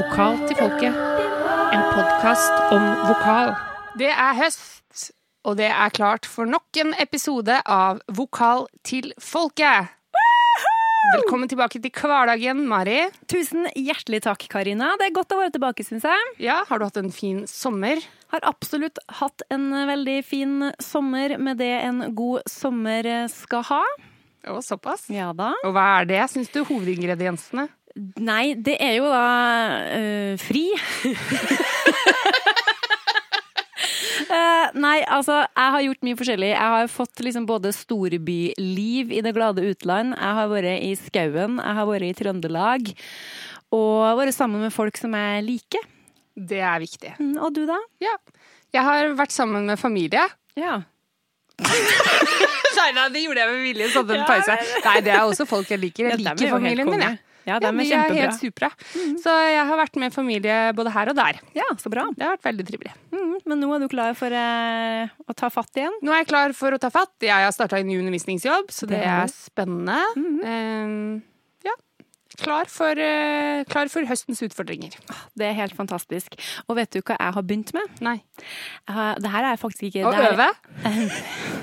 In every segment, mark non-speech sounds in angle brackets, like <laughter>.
Vokal til folket. En podkast om vokal. Det er høst, og det er klart for nok en episode av Vokal til folket. Velkommen tilbake til hverdagen, Mari. Tusen hjertelig takk, Karina. Det er godt å være tilbake, syns jeg. Ja, Har du hatt en fin sommer? Har absolutt hatt en veldig fin sommer med det en god sommer skal ha. Å, såpass. Ja da. Og hva er det, syns du, hovedingrediensene? Nei, det er jo da øh, fri. Uh, <laughs> nei, altså, jeg har gjort mye forskjellig. Jeg har fått liksom både storbyliv i det glade utland. Jeg har vært i skauen, jeg har vært i Trøndelag. Og vært sammen med folk som jeg liker. Det er viktig. Mm, Og du, da? Ja. Jeg har vært sammen med familie. Ja. <laughs> Nei, nei, det gjorde jeg med vilje. Sånn en Ja, pause. Nei, det er også folk jeg liker. Jeg er liker familien min, jeg. Ja, dem de er kjempebra. helt supre. Så jeg har vært med familie både her og der. Ja, så bra. Det har vært veldig trivelig. Mm, men nå er du klar for eh, å ta fatt igjen? Nå er jeg klar for å ta fatt. Jeg har starta en ny undervisningsjobb, så det er spennende. Eh, ja. Klar for, eh, klar for høstens utfordringer. Det er helt fantastisk. Og vet du hva jeg har begynt med? Nei. Det her er faktisk ikke Å øve? <laughs>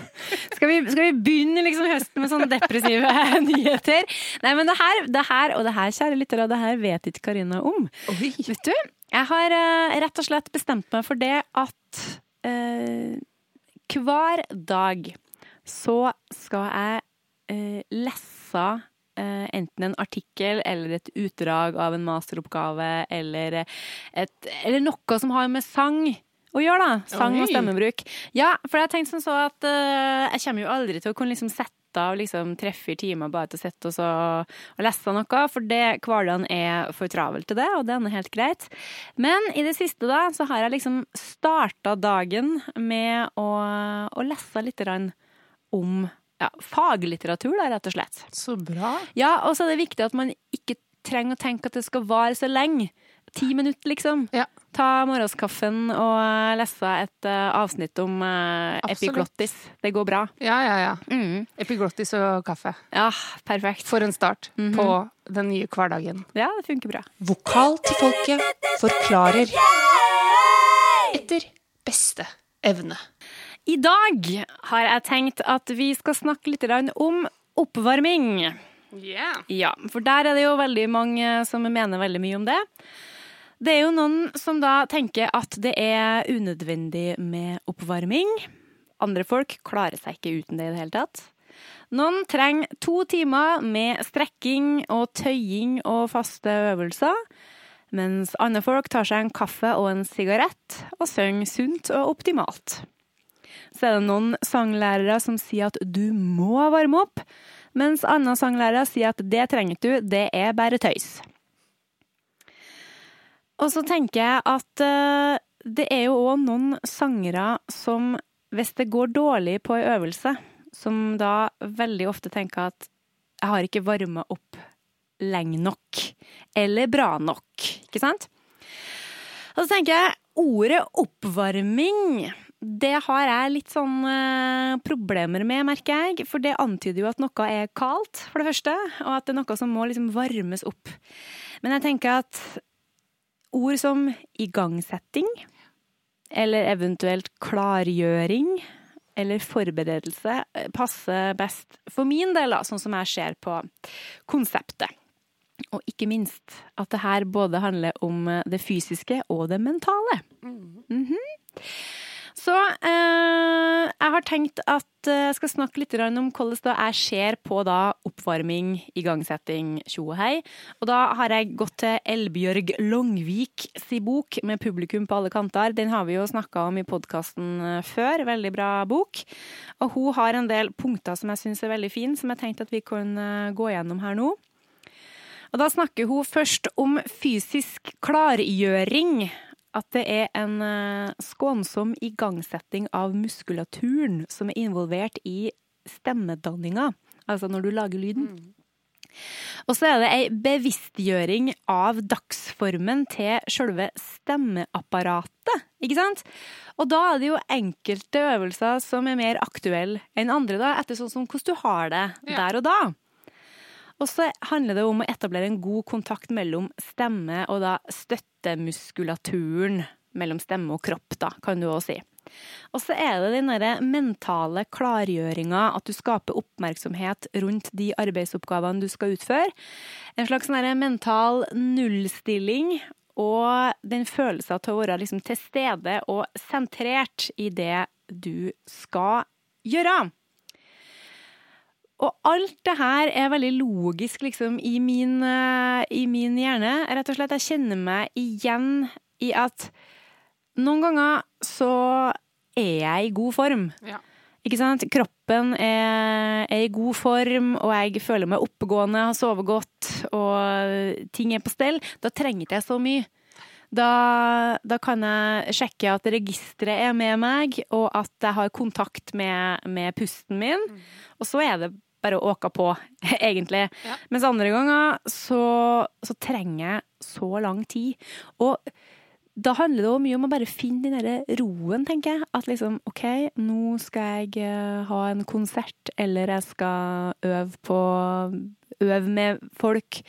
Skal vi, skal vi begynne liksom høsten med sånne depressive <laughs> nyheter? Nei, men det her, det her og det her, kjære lyttere, det her vet ikke Karina om. Oi. Vet du, jeg har eh, rett og slett bestemt meg for det at eh, hver dag så skal jeg eh, lese eh, enten en artikkel eller et utdrag av en masteroppgave eller, et, eller noe som har med sang å gjøre, da. Sang og stemmebruk. Ja, for jeg tenkte sånn så at eh, jeg kommer jo aldri til å kunne liksom sette av liksom tre-fire timer bare til å sitte og, og lese noe, for det, hverdagen er for travel til det, og det er helt greit. Men i det siste da, så har jeg liksom starta dagen med å, å lese litt om ja, faglitteratur, da, rett og slett. Så bra. Ja, og så er det viktig at man ikke trenger å tenke at det skal vare så lenge. Ti minutter, liksom. Ja. Ta morgenskaffen og eh, lese et uh, avsnitt om uh, epiglottis. Det går bra. Ja, ja, ja. Mm. Epiglottis og kaffe. Ja, perfekt. For en start Mhm. på den nye hverdagen. Ja, det funker bra. Vokal til folket forklarer etter beste evne. I dag har jeg tenkt at vi skal snakke litt om oppvarming. Yeah. Ja, for der er det jo veldig mange som mener veldig mye om det. Det er jo noen som da tenker at det er unødvendig med oppvarming. Andre folk klarer seg ikke uten det i det hele tatt. Noen trenger to timer med strekking og tøying og faste øvelser. Mens andre folk tar seg en kaffe og en sigarett og synger sunt og optimalt. Så er det noen sanglærere som sier at du må varme opp, mens andre sanglærere sier at det trenger du, det er bare tøys. Og så tenker jeg at eh, det er jo òg noen sangere som, hvis det går dårlig på ei øvelse, som da veldig ofte tenker at jeg har ikke varma opp lenge nok, eller bra nok, ikke sant? Og så tenker jeg, ordet oppvarming, det har jeg litt sånn eh, problemer med, merker jeg. For det antyder jo at noe er kaldt, for det første, og at det er noe som må liksom varmes opp. Men jeg tenker at ord som igangsetting, eller eventuelt klargjøring, eller forberedelse, eh, passer best for min del, da, sånn som jeg ser på konseptet. Og ikke minst at det her både handler om eh, det fysiske og det mentale. Mhm. Så eh, jeg har tenkt at eh, jeg skal snakke litt om hvordan da jeg ser på da oppvarming, igangsetting, tjo og hei. Og da har jeg gått til Elbjørg Longvik si bok med publikum på alle kanter. Den har vi jo snakka om i podkasten før. Veldig bra bok. Og hun har en del punkter som jeg syns er veldig fine, som jeg tenkte at vi kan eh, gå gjennom her nå. Og da snakker hun først om fysisk klargjøring. At det er en eh, skånsom igangsetting av muskulaturen som er involvert i stemmedanninga. Altså når du lager lyden. Og så er det ei bevisstgjøring av dagsformen til sjølve stemmeapparatet, ikke sant? Og da er det jo enkelte øvelser som er mer aktuelle enn andre, da, etter sånn som hvordan du har det Ja. der og da. Og så handler det om å etablere en god kontakt mellom stemme og da støttemuskulaturen mellom stemme og kropp, da, kan du også si. Og så er det den mentale klargjøringa, at du skaper oppmerksomhet rundt de arbeidsoppgavene du skal utføre. En slags sånn mental nullstilling, og den følelsen av å være liksom til stede og sentrert i det du skal gjøre. Og alt det her er veldig logisk liksom, i, min, eh, i min hjerne. Rett og slett, jeg kjenner meg igjen i at noen ganger så er jeg i god form. Ja. Ikke sant? Kroppen er, er, i god form, og jeg føler meg oppegående, har sovet godt, og ting er på stell. Da trenger ikke jeg så mye. Da, da kan jeg sjekke at registeret er med meg, og at jeg har kontakt med, med pusten min. Mm. Og så er det bare å åke på, <laughs> egentlig. Ja. Mens andre ganger så, så, trenger jeg så lang tid. Og da handler det jo mye om å bare finne den derre roen, tenker jeg. At liksom OK, nå skal jeg eh, ha en konsert, eller jeg skal øve på Øve med folk.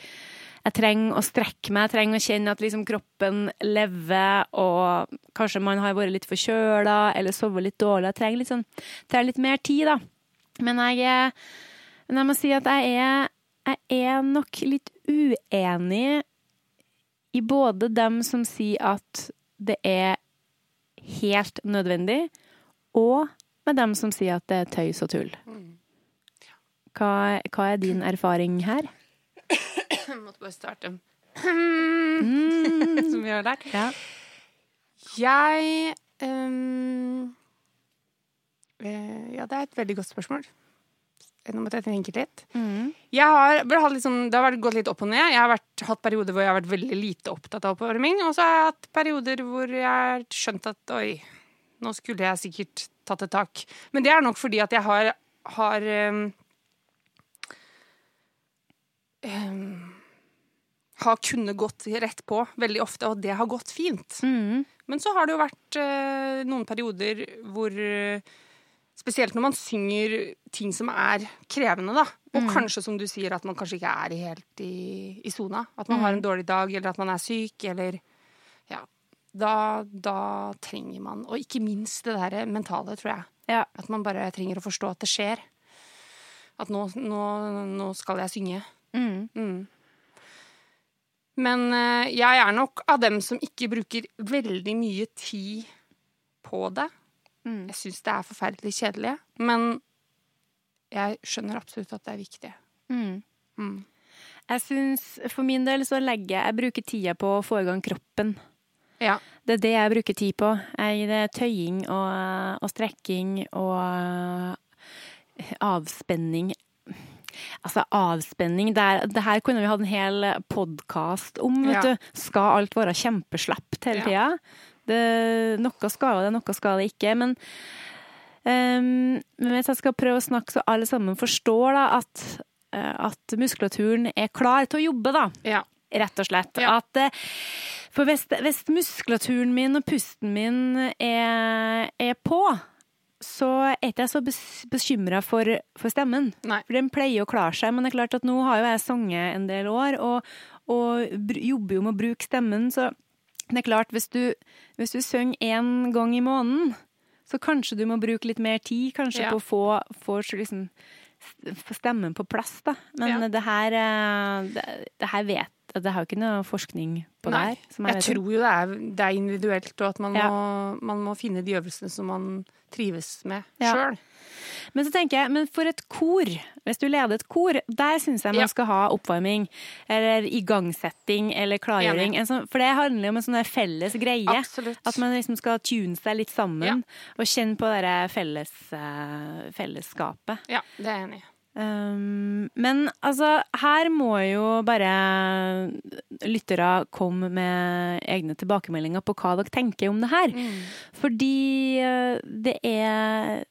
Jeg trenger å strekke meg, jeg trenger å kjenne at liksom kroppen lever, og kanskje man har vært litt forkjøla eller sovet litt dårlig. Jeg trenger litt, sånn, trenger litt mer tid, da. Men jeg, men jeg må si at jeg er, jeg er nok litt uenig i både dem som sier at det er helt nødvendig, og med dem som sier at det er tøys og tull. Hva, hva er din erfaring her? Jeg <coughs> måtte bare starte. Mm. <coughs> som vi har lært. Ja. Jeg um, Ja, det er et veldig godt spørsmål. Nå måtte jeg tenke litt. Mm. Har, sånn, det har gått litt opp og ned. Jeg har vært, hatt perioder hvor jeg har vært veldig lite opptatt av oppvarming. Og så har jeg hatt perioder hvor jeg har skjønt at oi, nå skulle jeg sikkert tatt et tak. Men det er nok fordi at jeg har, har um, um, har kunnet gått rett på veldig ofte, og det har gått fint. Mm. Men så har det jo vært uh, noen perioder hvor uh, Spesielt når man synger ting som er krevende, da. Og mm. kanskje, som du sier, at man kanskje ikke er helt i sona. At man mm. har en dårlig dag, eller at man er syk, eller Ja. Da, da trenger man Og ikke minst det der mentale, tror jeg. Ja. At man bare trenger å forstå at det skjer. At nå, nå, nå skal jeg synge. Mm. mm. Men uh, jeg er nok av dem som ikke bruker veldig mye tid på det. Mm. Jeg syns det er forferdelig kjedelig, men jeg skjønner absolutt at det er viktig. Mm. Mm. Jeg syns For min del så legger jeg bruker tida på å få i gang kroppen. Ja. Det er det jeg bruker tid på. Jeg, det er tøying og, og strekking og avspenning. Altså, avspenning det, er, det, her kunne vi hatt en hel podkast om, vet ja. du. Skal alt være kjempeslapt hele tida? Ja. Det, noe skal det, noe skal det ikke. Men, um, hvis jeg skal prøve å snakke så alle sammen forstår da, at, uh, at muskulaturen er klar til å jobbe, da. Ja. Rett og slett. Ja. At, uh, for hvis, hvis, muskulaturen min og pusten min er, er på, så er ikke jeg så bekymra for, for, stemmen. Nei. For den pleier å klare seg. Men det er klart at nå har jo jeg sunget en del år, og, og jobber jo med å bruke stemmen. så det er klart, hvis du, hvis du synger én gang i måneden, så kanskje du må bruke litt mer tid kanskje ja. på å få, få liksom, stemmen på plass, da. Men ja. det her eh, det, det, her vet Det har jo ikke noe forskning på Nei, det her. jeg, jeg tror jo det er, det er, individuelt, og at man, ja. må, man, må, finne de øvelsene som man trives med ja. sjøl. Men så tenker jeg, men for et kor, hvis du leder et kor, der syns jeg man ja. skal ha oppvarming. Eller igangsetting eller klargjøring. Sånn, for det handler jo om en sånn felles greie. Absolutt. At man liksom skal tune seg litt sammen. Ja. Og kjenne på det felles, uh, fellesskapet. Ja, det er jeg enig i. Um, men altså, her må jo bare lyttere komme med egne tilbakemeldinger på hva dere tenker om det her. Mm. Fordi uh, det er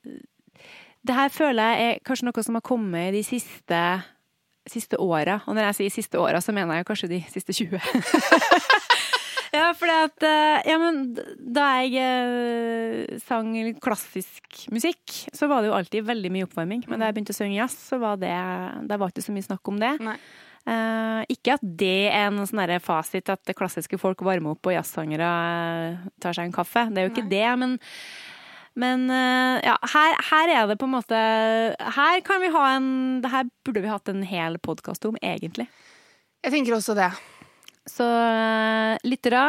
det her føler jeg er kanskje noe som har kommet de siste, siste åra. Og når jeg sier siste åra, så mener jeg kanskje de siste 20. <laughs> Ja, for eh, Ja, da jeg eh, sang klassisk musikk, så var det jo alltid veldig mye oppvarming. Men da jeg begynte å synge jazz, så var det Det var ikke så mye snakk om det. Eh, ikke at det er en sånn fasit at klassiske folk varmer opp og jazzsangere eh, tar seg en kaffe. Det er jo ikke Nei. det, men men eh, ja, her, her er det på en måte Her kan vi ha en Det her burde vi hatt en hel podkast om, egentlig. Jeg tenker også det. Så eh, lyttere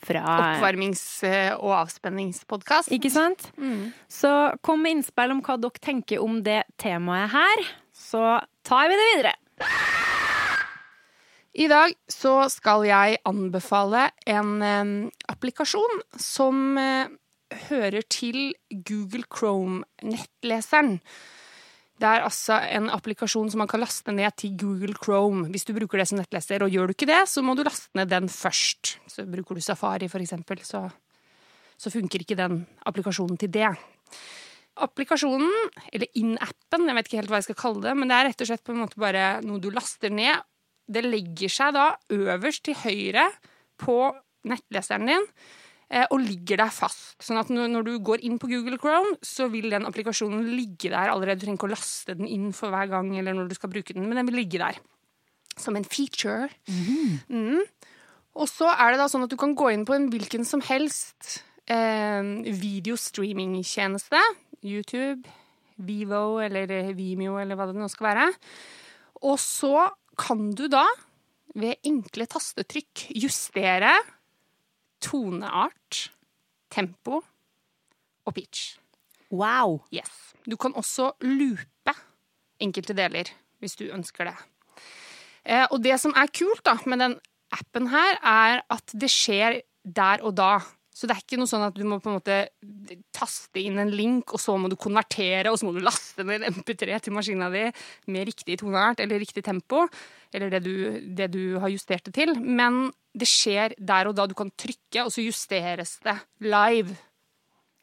fra Oppvarmings- eh, og avspenningspodkast. Ikke sant? Mm. Så kom med innspill om hva dere tenker om det temaet her. Så tar vi det videre. I dag så skal jeg anbefale en eh, applikasjon som eh, hører til Google Chrome-nettleseren. Det er altså en applikasjon som man kan laste ned til Google Chrome hvis du bruker det som nettleser. Og gjør du ikke det, så må du laste ned den først. Så bruker du Safari, for eksempel, så, så funker ikke den applikasjonen til det. Applikasjonen, eller in-appen, jeg vet ikke helt hva jeg skal kalle det, men det er rett og slett på en måte bare noe du laster ned. Det legger seg da øverst til høyre på nettleseren din og ligger der fast. Sånn at når du går inn på Google Chrome, så vil den applikasjonen ligge der allerede. Du trenger ikke å laste den inn for hver gang eller når du skal bruke den, men den vil ligge der. Som en feature. Mm. Og så er det da sånn at du kan gå inn på en hvilken som helst eh, videostreamingtjeneste. YouTube, Vivo eller Vimeo eller hva det nå skal være. Og så kan du da ved enkle tastetrykk justere toneart, tempo og pitch. Wow. Yes. Du kan også loope enkelte deler, hvis du ønsker det. Eh, og det som er kult da, med den appen her, er at det skjer der og da. Så det er ikke noe sånn at du må på en måte taste inn en link, og så må du konvertere, og så må du laste ned en MP3 til maskina di med riktig toneart eller riktig tempo, eller det du, det du har justert det til. Men det skjer der og da. Du kan trykke, og så justeres det live.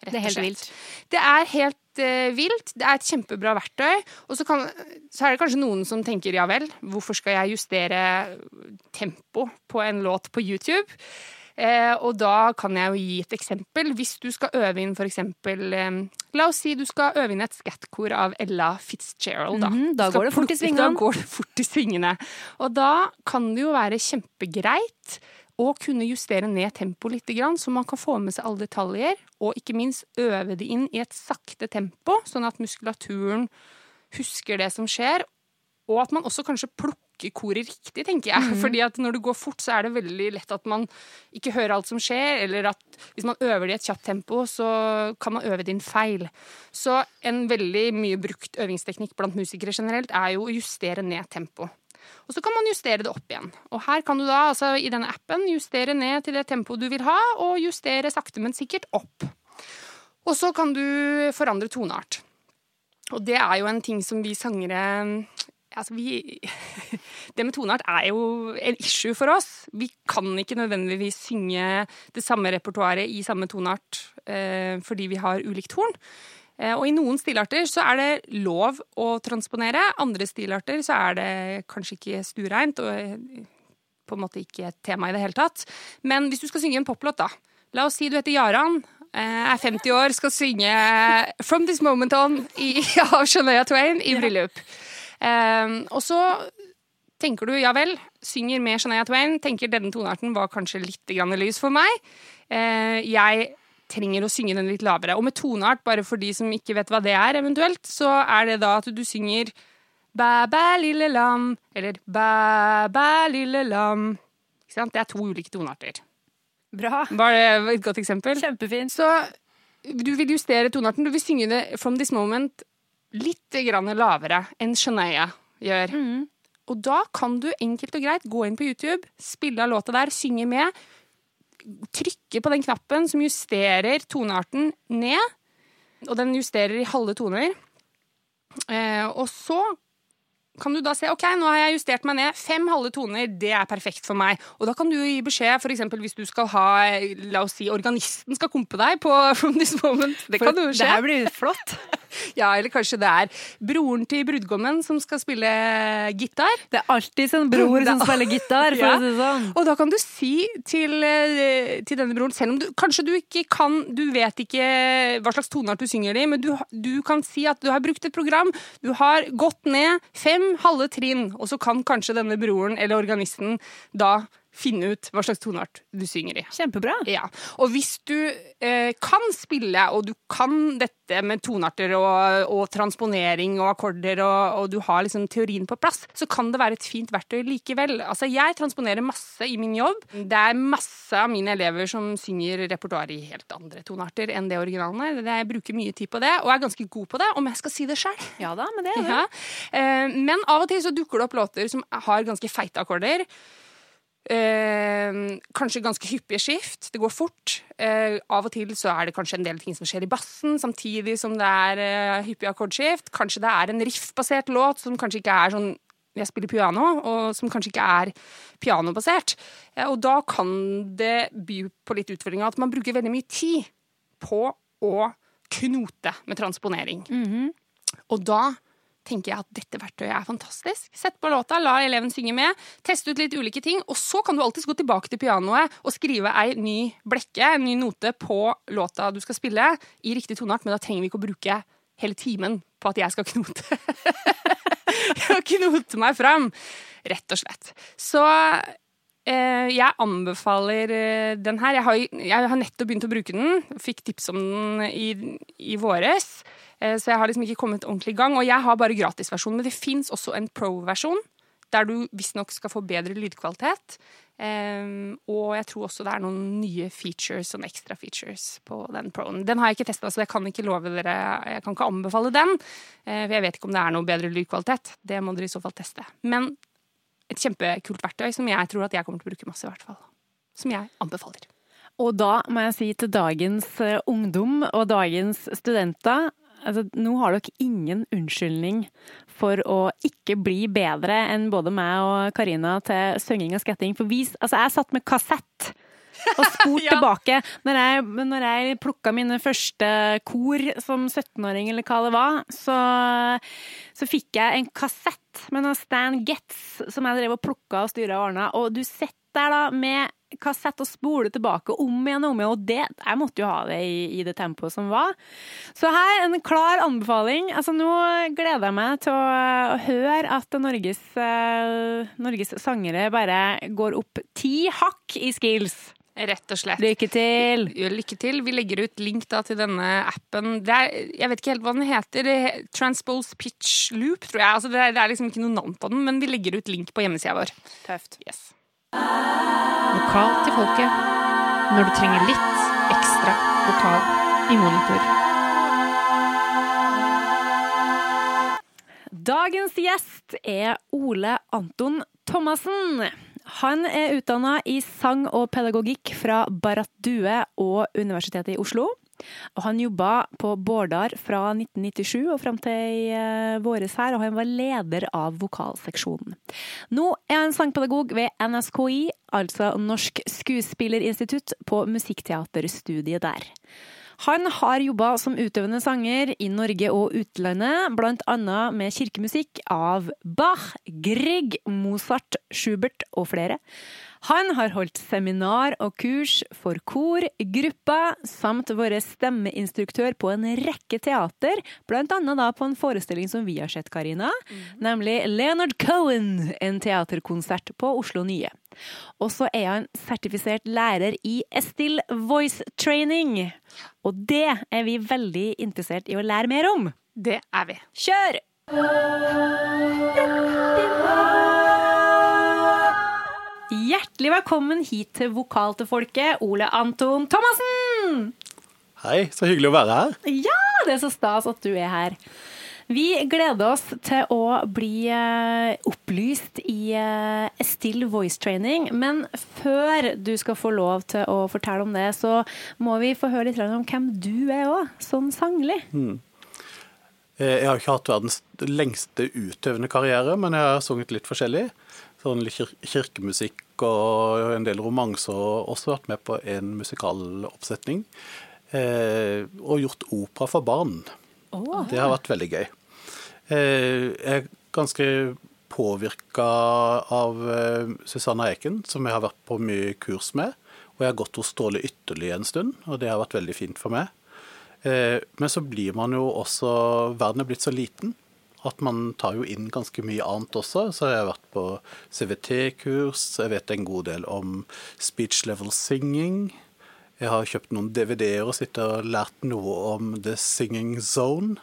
rett Det er helt vilt. Det er helt uh, vilt. Det er et kjempebra verktøy. Og så, kan, så er det kanskje noen som tenker ja vel, hvorfor skal jeg justere tempo på en låt på YouTube? Eh, og da kan jeg jo gi et eksempel. Hvis du skal øve inn f.eks. eh, La oss si du skal øve inn et skattkor av Ella Fitzgerald. Da, mm, da går det fort i svingene. Da går det fort i svingene. Og da kan det jo være kjempegreit å kunne justere ned tempoet litt, så man kan få med seg alle detaljer, og ikke minst øve det inn i et sakte tempo, sånn at muskulaturen husker det som skjer, og at man også kanskje plukker koret riktig, tenker jeg. Fordi at når det går fort, så er det veldig lett at man ikke hører alt som skjer, eller at hvis man øver det i et kjapt tempo, så kan man øve det inn feil. Så en veldig mye brukt øvingsteknikk blant musikere generelt er jo å justere ned tempo. Og så kan man justere det opp igjen. Og her kan du da altså i denne appen justere ned til det tempoet du vil ha, og justere sakte, men sikkert opp. Og så kan du forandre toneart. Og det er jo en ting som vi sangere Altså, vi <laughs> Det med toneart er jo en issue for oss. Vi kan ikke nødvendigvis synge det samme repertoaret i samme toneart eh, fordi vi har ulikt horn. Eh, og i noen stilarter så er det lov å transponere. Andre stilarter så er det kanskje ikke stuereint og eh, på en måte ikke et tema i det hele tatt. Men hvis du skal synge en poplåt, da. La oss si du heter Jaran, eh, er 50 år, skal synge 'From This Moment On' i, <laughs> av Shania Twain i bryllup. Eh, og så tenker du ja vel, synger med Shania Twain, tenker denne tonearten var kanskje litt grann lys for meg. Eh, jeg trenger å synge den litt lavere. Og med toneart, bare for de som ikke vet hva det er, eventuelt, så er det da at du synger Bæ, bæ, lille lam, eller bæ, bæ, lille lam. Ikke sant? Det er to ulike tonearter. Bra. Var det et godt eksempel? Kjempefint. Så du vil justere tonearten. Du vil synge det from this moment litt grann lavere enn Shania gjør. Mm. Og da kan du enkelt og greit gå inn på YouTube, spille av låta der, synge med, trykke på den knappen som justerer tonearten ned, og den justerer i halve toner. Eh, og så kan du da se ok, nå har jeg justert meg ned. Fem halve toner, det er perfekt for meg. Og da kan du gi beskjed, f.eks. hvis du skal ha La oss si organisten skal kompe deg på <laughs> From This Moment. Det kan jo skje. Det her blir flott. <laughs> Ja, eller kanskje det er broren til brudgommen som skal spille gitar. Det er alltid en bror som spiller <laughs> gitar, for Ja. å si det sånn. Og da kan du si til, eh, til denne broren, selv om du kanskje du ikke kan Du vet ikke hva slags toneart du synger i, men du, du kan si at du har brukt et program, du har gått ned fem halve trinn, og så kan kanskje denne broren eller organisten da finne ut hva slags toneart du synger i. Kjempebra. Ja, Og hvis du eh, kan spille, og du kan dette med tonearter og, og transponering og akkorder, og, og du har liksom teorien på plass, så kan det være et fint verktøy likevel. Altså, Jeg transponerer masse i min jobb. Det er masse av mine elever som synger repertoar i helt andre tonearter enn det originalen er. Jeg bruker mye tid på det, og er ganske god på det, om jeg skal si det sjøl. Ja da, men det er det. Ja. Eh, Men av og til så dukker det opp låter som har ganske feite akkorder. Eh, kanskje ganske hyppige skift. Det går fort. Eh, av og til så er det kanskje en del ting som skjer i bassen, samtidig som det er eh, hyppige akkordskift. Kanskje det er en riff-basert låt som kanskje ikke er sånn jeg spiller piano, og som kanskje ikke er pianobasert. Eh, og da kan det by på litt utfordringer at man bruker veldig mye tid på å knote med transponering. Og da tenker jeg at dette verktøyet er fantastisk. Sett på låta, la eleven synge med, teste ut litt ulike ting, og så kan du alltids gå tilbake til pianoet og skrive ei ny blekke, en ny note på låta du skal spille, i riktig toneart, men da trenger vi ikke å bruke hele timen på at jeg skal knote. <laughs> Knote meg fram, rett og slett. Så eh, jeg anbefaler eh, den her. Jeg har, jeg har nettopp begynt å bruke den. Fikk tips om den i, i våres. Eh, Så jeg har liksom ikke kommet ordentlig i gang. Og jeg har bare gratisversjon, men det fins også en pro-versjon. Der du visstnok skal få bedre lydkvalitet. Ehm, og jeg tror også det er noen nye features, sånn ekstra features på den proen. Den har jeg ikke testa, så jeg kan ikke love dere Jeg kan ikke anbefale den. eh, For jeg vet ikke om det er noe bedre lydkvalitet. Det må dere i så fall teste. Men et kjempekult verktøy som jeg tror at jeg kommer til å bruke masse, i hvert fall. Som jeg anbefaler. Og da må jeg si til dagens eh, ungdom og dagens studenter altså, Nå har dere ingen unnskyldning for å ikke bli bedre enn både meg og Karina til synging og sketting. For vi, altså, jeg satt med kassett og spurt <laughs> Ja. tilbake. Når jeg, når jeg plukka mine første kor som 17-åring, eller hva det var, så, så fikk jeg en kassett med noen Stan Getz som jeg drev og plukka og styra og ordna. Og du sitter der da med kassett og spole tilbake om igjen og om igjen, og det, jeg måtte jo ha det i, i det tempoet som var. Så her en klar anbefaling. Altså nå gleder jeg meg til å høre at Norges, eh, Norges sangere bare går opp ti hakk i skills. Rett og slett. Lykke til! Lykke til. Vi legger ut link da til denne appen. Det er, jeg vet ikke helt hva den heter. Transpose Pitch Loop, tror jeg. Altså det, er, det er liksom ikke noe navn på den, men vi legger ut link på hjemmesida vår. Tøft. Yes. Vokal til folket når du trenger litt ekstra vokal i monitor. Dagens gjest er Ole Anton Thomassen. Han er utdanna i sang og pedagogikk fra Barrat Due og Universitetet i Oslo. Og han jobba på Bårdar fra 1997 og fram til i eh, våres her, og han var leder av vokalseksjonen. Nå er han sangpedagog ved NSKI, altså Norsk Skuespillerinstitutt, på musikkteaterstudiet der. Han har jobba som utøvende sanger i Norge og utlandet, annet med kirkemusikk av Bach, Grieg, Mozart, Schubert og flere. Han har holdt seminar og kurs for kor, grupper, samt våre stemmeinstruktør på en rekke teater, blant annet da på en forestilling som vi har sett, Karina, nemlig Leonard Cohen, en teaterkonsert på Oslo Nye. Og så er han sertifisert lærer i Estil Voice Training. Og det er vi veldig interessert i å lære mer om. Det er vi. Kjør! Hjertelig velkommen hit til Vokal til folket, Ole Anton Thomassen! Hei, så hyggelig å være her. Ja, det er så stas at du er her. Vi gleder oss til å bli eh, opplyst i Still Voice Training, men før du skal få lov til å fortelle om det, så Mm. må vi få høre litt om hvem du er òg, sånn sanglig. Eh, Jeg har ikke hatt verdens lengste utøvende karriere, men jeg har sunget litt forskjellig. Sånn kir kirkemusikk og en del romanser, og også vært med på en musikaloppsetning. Eh, og gjort opera for barn. Det har vært veldig gøy. Eh, Jeg er ganske påvirka av eh, Susanna Eiken, som jeg har vært på mye kurs med. Og jeg har gått hos Ståle Ytterli en stund, og det har vært veldig fint for meg. Eh, Men så blir man jo også Verden er blitt så liten at man tar jo inn ganske mye annet også. Så jeg har vært på CVT-kurs, jeg vet en god del om speech level singing. Jeg har kjøpt noen DVD-er og sittet og lært noe om The Singing Zone.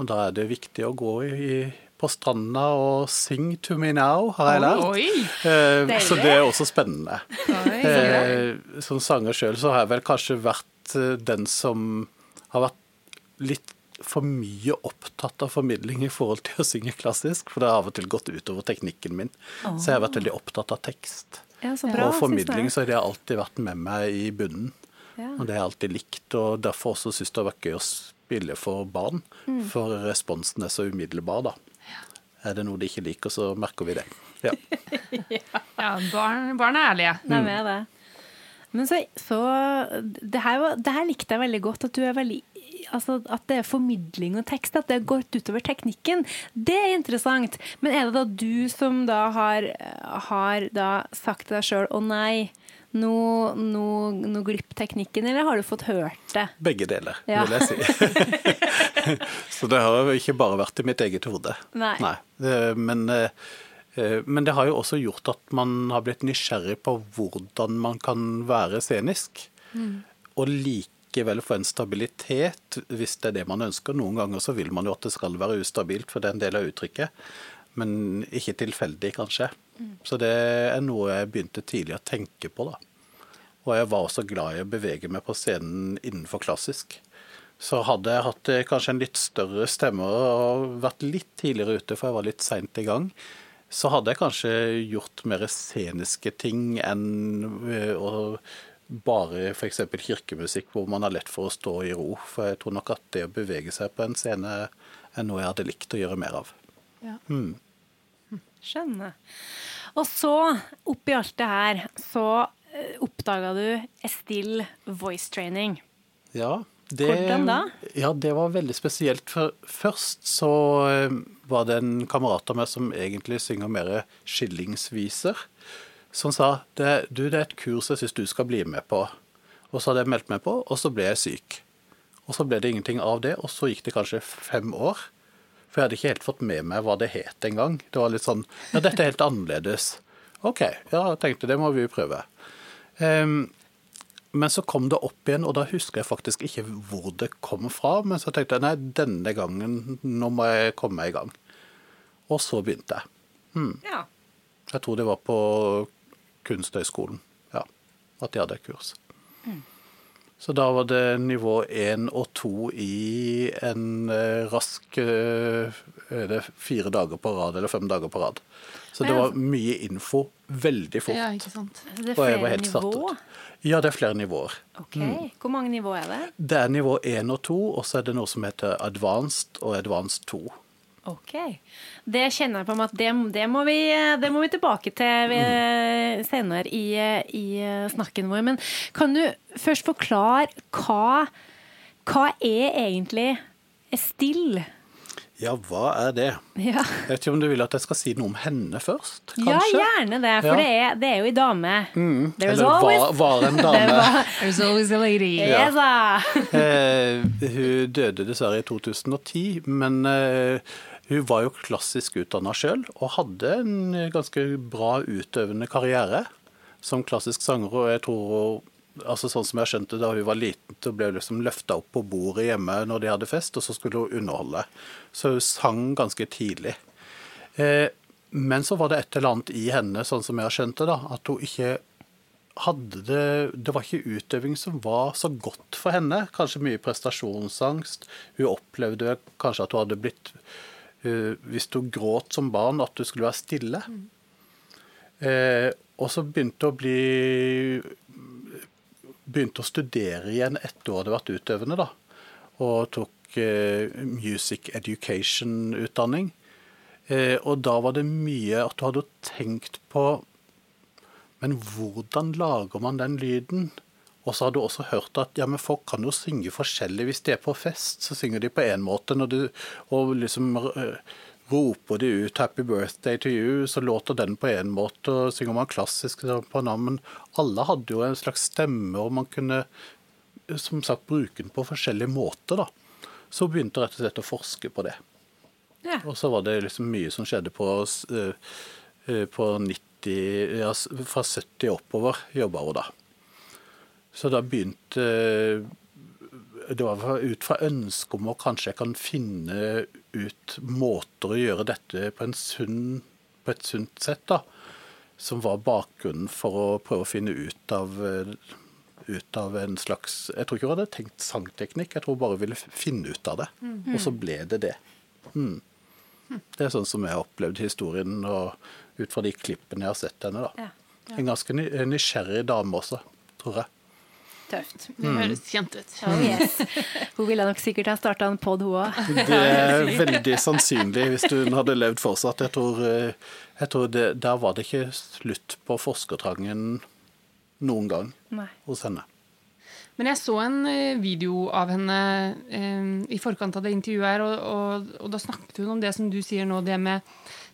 Og da er det viktig å gå i, på stranda og sing to me now, har jeg lært. Oi! Eh, så det er også spennende. Oi. Eh, som sanger sjøl så har jeg vel kanskje vært eh, den som har vært litt for mye opptatt av formidling i forhold til å synge klassisk, for det har av og til gått utover teknikken min. Så jeg har vært veldig opptatt av tekst. Ja, så bra, og formidling, så har det alltid vært med meg i bunnen. Ja. Og det har jeg alltid likt, og derfor også syns det har vært gøy å spille for barn. Mm. For responsen er så umiddelbar, da. Er det noe de ikke liker, så merker vi det. Ja. <laughs> Ja, barn, barn er ærlige. Det er med det. Men så, så det, her, det her likte jeg veldig godt. At du er veldig Altså at det er formidling og tekst, at det har gått utover teknikken. Det er interessant. Men er det da du som da har, har da sagt til deg sjøl å nei, nå, nå, nå glipp teknikken, eller har du fått hørt det? Begge deler, Ja. vil jeg si. <laughs> så det har jo ikke bare vært i mitt eget hode. Nei. Nei. Men, eh, men det har jo også gjort at man har blitt nysgjerrig på hvordan man kan være scenisk. Og likevel få en stabilitet, hvis det er det man ønsker. Noen ganger så vil man jo at det skal være ustabilt, for det er en del av uttrykket. Men ikke tilfeldig, kanskje. Så det er noe jeg begynte tidlig å tenke på, da. Og jeg var også glad i å bevege meg på scenen innenfor klassisk. Så hadde jeg hatt eh, kanskje en litt større stemme og vært litt tidligere ute, for jeg var litt seint i gang, så hadde jeg kanskje gjort mer sceniske ting enn eh, å bare f.eks. kirkemusikk, hvor man har lett for å stå i ro. For jeg tror nok at det å bevege seg på en scene er noe jeg hadde likt å gjøre mer av. Skjønner. Og så, oppi alt det her, så oppdaga du Estill voice training. Ja, det, Hvordan da? Ja, det var veldig spesielt. For først så eh, var det en kamerat av meg som egentlig synger mer skillingsviser, som sa det, du, det er et kurs jeg syns du skal bli med på. Og så hadde jeg meldt meg på, og så ble jeg syk. Og så ble det ingenting av det, og så gikk det kanskje fem år. For jeg hadde ikke helt fått med meg hva det het engang. Det var litt sånn Ja, dette er helt annerledes. OK, ja, jeg tenkte det må vi prøve. Um, men så kom det opp igjen, og da husker jeg faktisk ikke hvor det kom fra. Men så tenkte jeg nei, denne gangen, nå må jeg komme meg i gang. Og så begynte jeg. Ja. Jeg tror det var på Kunsthøgskolen, ja, at de hadde kurs. Så da var det nivå én og to i en eh, rask eh, fire dager på rad eller fem dager på rad. Så det var mye info veldig fort. Ja, ikke sant. Det er flere nivåer? Ja, det er flere nivåer. Ok, Hvor mange nivåer er det? Det er nivå 1 og 2, og så er det noe som heter advanced og advanced 2. Ok. Det kjenner jeg på meg at det, det, må, vi, det må vi tilbake til ved- senere i, i snakken vår. Men kan du først forklare hva, hva er egentlig still? Ja, hva er det? Ja. Jeg vet ikke om du vil at jeg skal si noe om henne først, ja, gjerne det, for Ja. det, er, det er jo ei dame. Mm. Eller var, always- var en <laughs> dame. var- There's always a lady. Yes, ah. Eh, hun døde dessverre i 2010, men eh, hun var jo klassisk utdanna sjøl og hadde en ganske bra utøvende karriere som klassisk sanger. Og jeg tror altså Sånn som jeg skjønte da hun var liten, så ble hun liksom løfta opp på bordet hjemme når de hadde fest, og så skulle hun underholde. Så hun sang ganske tidlig. Eh, men så var det et eller annet i henne, sånn som jeg har skjønt det, da, at hun ikke hadde det Det var ikke utøving som var så godt for henne. Kanskje mye prestasjonsangst. Hun opplevde kanskje at hun hadde blitt Hvis du gråt som barn, at du skulle være stille. Eh, og så begynte å bli Begynte å studere igjen etter du hadde vært utøvende, da. Og tok eh, music education-utdanning. Eh, og da var det mye at du hadde tenkt på Men hvordan lager man den lyden? Og så har du også hørt at ja, men folk kan jo synge forskjellig. Hvis de er på fest, så synger de på én måte. Når du, og liksom eh, roper de ut 'Happy birthday to you', så låter den på én måte. Og synger man klassisk på en annen. Men alle hadde jo en slags stemme, og man kunne som sagt bruke den på forskjellige måter. da. Så begynte jeg rett og slett å forske på det. Ja. Og så var det liksom mye som skjedde på, eh, eh, på 90 ja, Fra 70 oppover jobba hun da. Så da begynte Det var ut fra ønsket om å kanskje jeg kan finne ut måter å gjøre dette på, sunn, på et sunt sett, da. Som var bakgrunnen for å prøve å finne ut av eh, ut av en slags Jeg tror ikke hun hadde tenkt sangteknikk, jeg tror hun bare ville finne ut av det. Og så ble det det. Mm. Det er sånn som jeg har opplevd historien, og ut fra de klippene jeg har sett henne. da. Ja. En ganske nysgjerrig dame også, tror jeg. Tøft. Det høres kjent ut. Oh, yes. Hun ville nok sikkert ha starta en pod, hun òg. Det er veldig sannsynlig hvis hun hadde levd fortsatt. Jeg tror, eh, jeg tror det, Der var det ikke slutt på forskertrangen noen gang Nei. hos henne. Men jeg så en eh, video av henne eh, i forkant av det intervjuet her, og, og, og da snakket hun om det som du sier nå, det med,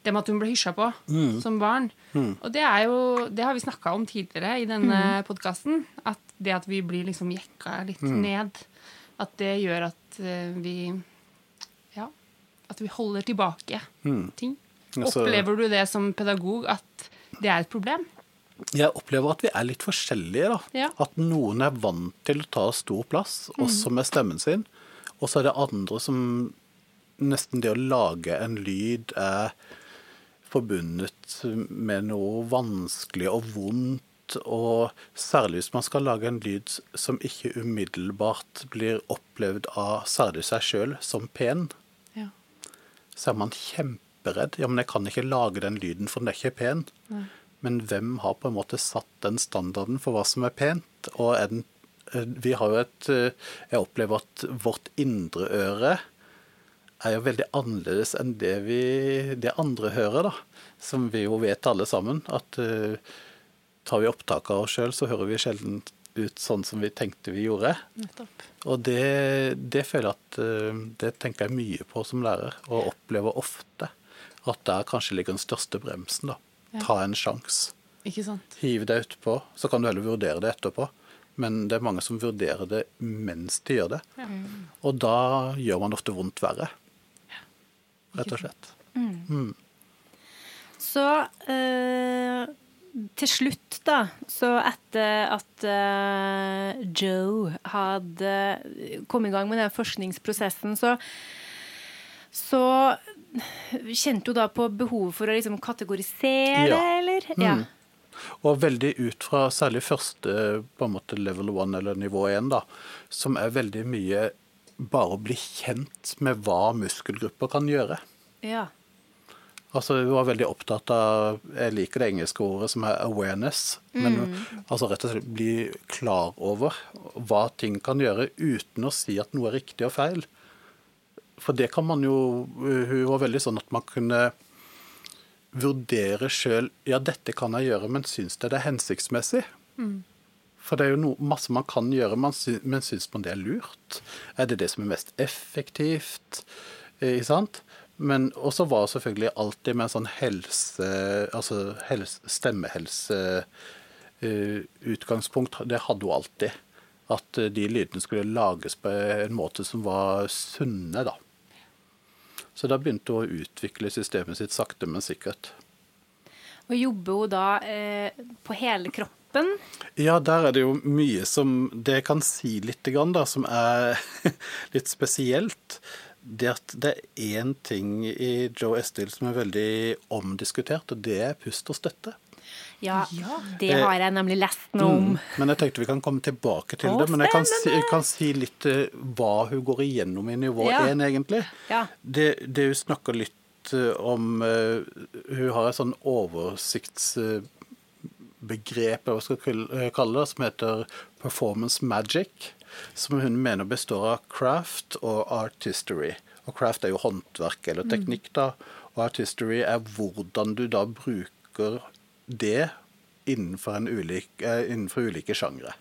det med at hun ble hysja på som barn. Og det er jo Det har vi snakka om tidligere i denne podkasten. At det at vi blir liksom jekka litt ned, at det gjør at eh, vi Ja. At vi holder tilbake ting. Altså- Opplever du det som pedagog at det er et problem? Jeg opplever at vi er litt forskjellige. da. Ja. At noen er vant til å ta stor plass, også med stemmen sin. Og så er det andre som nesten det å lage en lyd er forbundet med noe vanskelig og vondt. Og særlig hvis man skal lage en lyd som ikke umiddelbart blir opplevd av særlig seg sjøl som pen, Ja. så er man kjemperedd. Ja, men jeg kan ikke lage den lyden, for den er ikke pen. Men hvem har på en måte satt den standarden for hva som er pent? Og er den, eh, vi har jo et eh, Jeg opplever at vårt indre øre er jo veldig annerledes enn det vi det andre hører, da. Som vi jo vet alle sammen. At uh, tar vi opptak av oss sjøl, så hører vi sjelden ut sånn som vi tenkte vi gjorde. Nettopp. Og det, det føler jeg at eh, det tenker jeg mye på som lærer, og opplever ofte. At der kanskje ligger den største bremsen. da. Ja. Ta en sjanse. Ikke sant? Hiv deg utpå, så kan du heller vurdere det etterpå. Men det er mange som vurderer det mens de gjør det. Og da gjør man ofte vondt verre. Rett og slett. Så eh, til slutt, da, så etter at eh, Joe hadde kommet i gang med den forskningsprosessen, så så kjente hun da på behovet for å liksom kategorisere, Ja. eller? Ja. Og veldig ut fra særlig første på en måte level one eller nivå én, da, som er veldig mye bare å bli kjent med hva muskelgrupper kan gjøre. ja. Altså, Hun var veldig opptatt av Jeg liker det engelske ordet som er 'awareness'. Men altså rett og slett bli klar over hva ting kan gjøre, uten å si at noe er riktig og feil. For det kan man jo Hun var veldig sånn at man kunne vurdere sjøl Ja, dette kan jeg gjøre, men syns det det er hensiktsmessig? For det er jo noe, masse man kan gjøre, men syns man det er lurt? Er det det som er mest effektivt? Eh, Ikke sant? Men også var selvfølgelig alltid med en sånn helse, altså helse, stemmehelseutgangspunkt. eh, det hadde hun alltid. At eh, de lydene skulle lages på en måte som var sunne, da. Så da begynte hun å utvikle systemet sitt sakte, men sikkert. Og jobber hun da eh, på hele kroppen? Ja, der er det jo mye som Det kan si litt, da, som er <laughs> litt spesielt. Det at det er én ting i Joe Estill som er veldig omdiskutert, og det er pust og støtte. Ja, det har jeg nemlig lest noe om. Mm. Men jeg tenkte vi kan komme tilbake til Å, det. Men jeg kan si, jeg kan si litt eh, hva hun går igjennom i nivå Ja. 1, egentlig. Ja. Det, det hun snakker litt eh, om eh, Hun har et sånn oversiktsbegrep, eller hva skal jeg kalle det, som heter performance magic. som hun mener består av craft og artistry. Og craft er jo håndverk eller teknikk, da. Og artistry er hvordan du da bruker det innenfor, ulik, eh, innenfor ulike sjangre.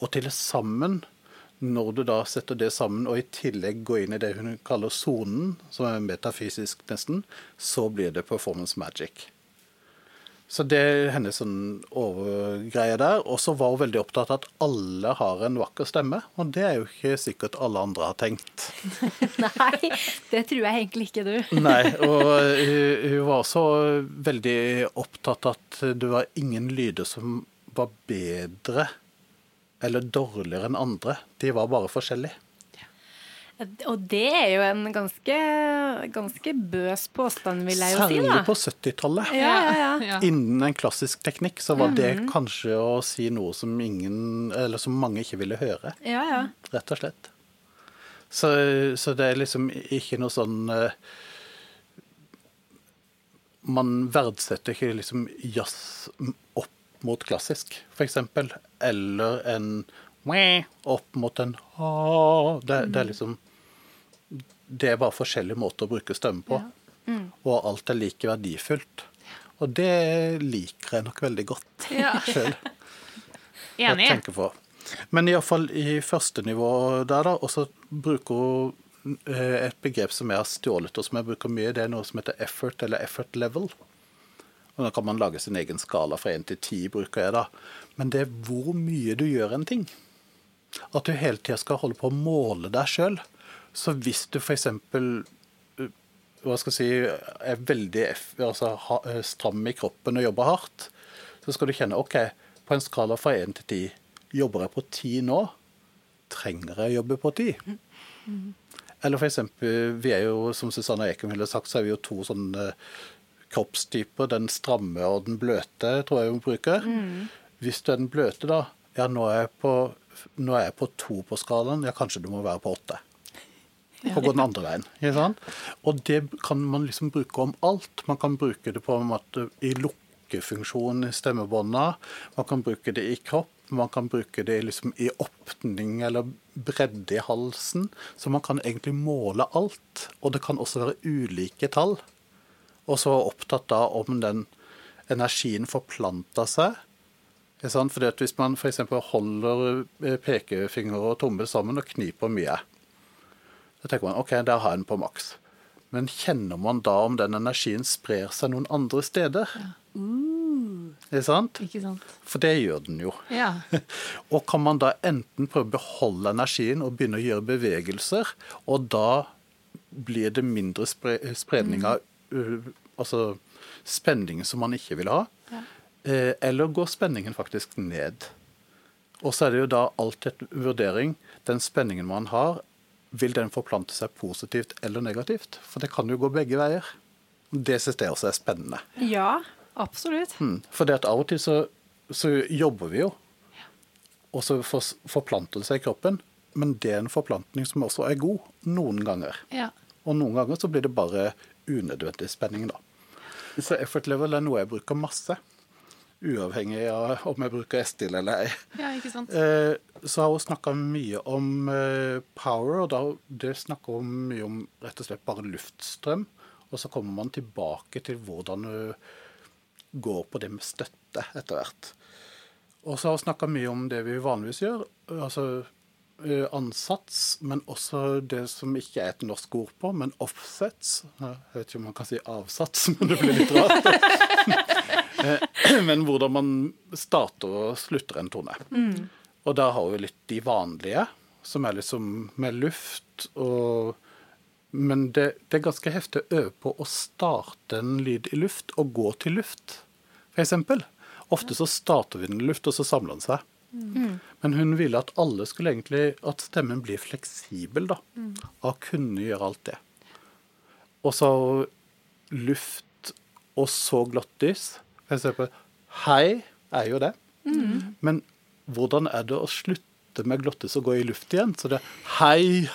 Og til sammen, når du da setter det sammen, og i tillegg går inn i det hun kaller sonen, som er metafysisk nesten, så blir det performance magic. Så det er hennes sånn overgreie der. Og så var hun veldig opptatt av at alle har en vakker stemme. Og det er jo ikke sikkert alle andre har tenkt. <laughs> Nei, det tror jeg egentlig ikke du. <laughs> Nei, og hun, hun var også veldig opptatt av at det var ingen lyder som var bedre eller dårligere enn andre. De var bare forskjellige. Og det er jo en ganske, ganske bøs påstand, vil jeg jo si. Særlig på 70-tallet. Ja, ja, ja. Innen en klassisk teknikk så var det kanskje å si noe som ingen, eller som mange ikke ville høre, ja, ja. rett og slett. Så, så det er liksom ikke noe sånn eh, Man verdsetter ikke liksom jazz opp mot klassisk, f.eks. Eller en opp mot en «ha». Det, det er liksom Det er bare forskjellige måter å bruke stemme på. Og alt er like verdifullt. Og det liker jeg nok veldig godt <laughs> Ja. <laughs> sjøl. Enig. på. Men iallfall i første nivå der, da, og så bruker hun eh, et begrep som jeg har stjålet, og som jeg bruker mye. Det er noe som heter effort, eller effort level. Og Da kan man lage sin egen skala fra 1 til 10, bruker jeg da. Men det er hvor mye du gjør en ting. At du hele tida skal holde på å måle deg sjøl. Så hvis du f.eks. Hva skal jeg si, er veldig altså, eh, stram i kroppen og jobber hardt, så skal du kjenne OK, på en skala fra 1 til 10, jobber jeg på 10 nå? Trenger jeg å jobbe på 10? Eller for eksempel, vi er jo, som Susanne Ekum ville sagt, så er vi jo to sånne kroppstyper. Den stramme og den bløte, tror jeg hun bruker. Hvis du er den bløte, da, ja, nå er jeg på, nå er jeg på to på skalaen, ja, kanskje du må være på åtte. Og gå den andre veien. Og det kan man liksom bruke om alt. Man kan bruke det på en måte i lukkefunksjon i stemmebånda. Man kan bruke det i kropp. Man kan bruke det liksom i åpning eller bredde i halsen. Så man kan egentlig måle alt. Og det kan også være ulike tall. Og så være opptatt da om den energien forplanta seg. Fordi at Hvis man f.eks. holder eh, pekefinger og tommel sammen og kniper mye, da tenker man OK, der har jeg den på maks. Men kjenner man da om den energien sprer seg noen andre steder? Ikke sant? Ikke sant? For det gjør den jo. Ja. <laughs> Og kan man da enten prøve å beholde energien og begynne å gjøre bevegelser, og da blir det mindre spre spredning av uh, altså spenning som man ikke vil ha, eh, eller går spenningen faktisk ned? Og så er det jo da alltid en vurdering. Den spenningen man har, vil den forplante seg positivt eller negativt? For det kan jo gå begge veier. Det synes jeg også er spennende. Ja, absolutt. Mm. For det at av og til så, så jobber vi jo, og så for, forplanter det seg i kroppen. Men det er en forplantning som også er god, noen ganger. ja. Og noen ganger så blir det bare unødvendig spenning, da. Så effort level er noe jeg bruker masse. Uavhengig av om jeg bruker S-stil eller ei. Ja, ikke sant? Eh, så har hun snakka mye om eh, power, og da det snakker hun mye om rett og slett bare luftstrøm. Og så kommer man tilbake til hvordan du går på det med støtte etter hvert. Og så har hun snakka mye om det vi vanligvis gjør, altså eh, ansats, men også det som ikke er et norsk ord på, men offsets. Jeg vet ikke om man kan si avsats, <laughs> men det blir litt rart. <laughs> Eh, <clears throat> men hvordan man starter og slutter en tone. Og da har vi litt de vanlige, som er liksom med luft og Men det, det er ganske heftig å øve på å starte en lyd i luft og gå til luft, f.eks. Ofte så starter vi den i luft, og så samler den seg. Men hun ville at alle skulle egentlig At stemmen blir fleksibel, da. Av å kunne gjøre alt det. Og så luft og så glottis. ser på hei er jo det. Men hvordan er det å slutte med glottis og gå i luft igjen? Så det er hei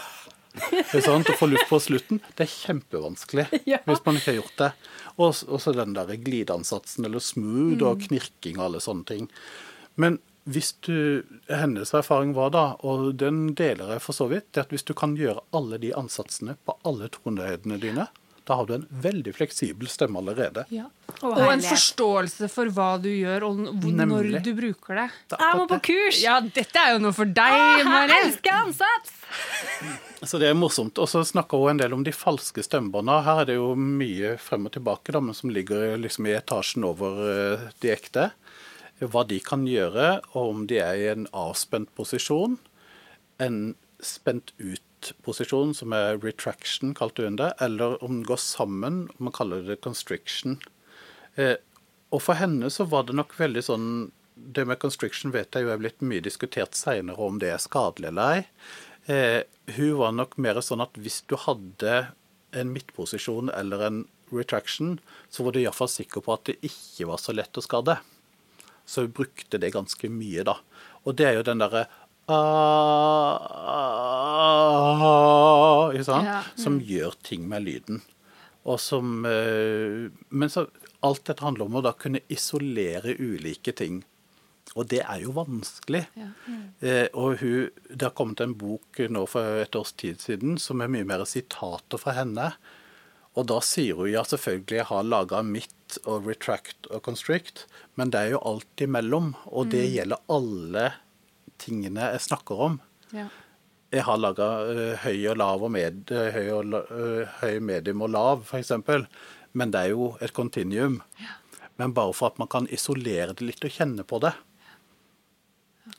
ikke sant? Å få luft på slutten, det er kjempevanskelig <laughs> Ja. hvis man ikke har gjort det. Og og så den der glideansatsen eller smooth og knirking og alle sånne ting. Men hvis du, Hennes erfaring var da, og den deler jeg for så vidt, det at hvis du kan gjøre alle de ansatsene på alle tonehøydene dine, da har du en veldig fleksibel stemme allerede. Ja. Og, Og en forståelse for hva du gjør, og hvor, når Nemlig. du bruker det. Det er Jeg må på kurs! Ja, dette er jo noe for deg, Jeg elsker ansats! Så det er morsomt. Og så snakker hun en del om de falske stemmebåndene. Her er det jo mye frem og tilbake, da, men som ligger liksom i etasjen over eh, de ekte. Hva de kan gjøre, og om de er i en avspent posisjon, en spent ut-posisjon, som er retraction, kalte hun det, eller om den går sammen, man kaller det constriction. Eh, og for henne så var det nok veldig sånn Det med constriction vet jeg jo er blitt mye diskutert seinere om det er skadelig eller ei. Eh, hun var nok mer sånn at hvis du hadde en midtposisjon eller en retraction, så var du iallfall sikker på at det ikke var så lett å skade. Så hun brukte det ganske mye, da. Og det er jo den derre ah, ikke sant? Ja. Som gjør ting med lyden. Og som eh, Men så alt dette handler om å da kunne isolere ulike ting. Og det er jo vanskelig. Eh, og hun, det har kommet en bok nå for et års tid siden som er mye mer sitater fra henne. Og da sier hun ja, selvfølgelig jeg har laga mitt og retract og constrict, men det er jo alt imellom. Og det gjelder alle tingene jeg snakker om. Ja. Jeg har laga høy og lav og med, øh, høy, og, øh, høy, medium og lav, f.eks. Men det er jo et kontinuum. Men bare for at man kan isolere det litt og kjenne på det.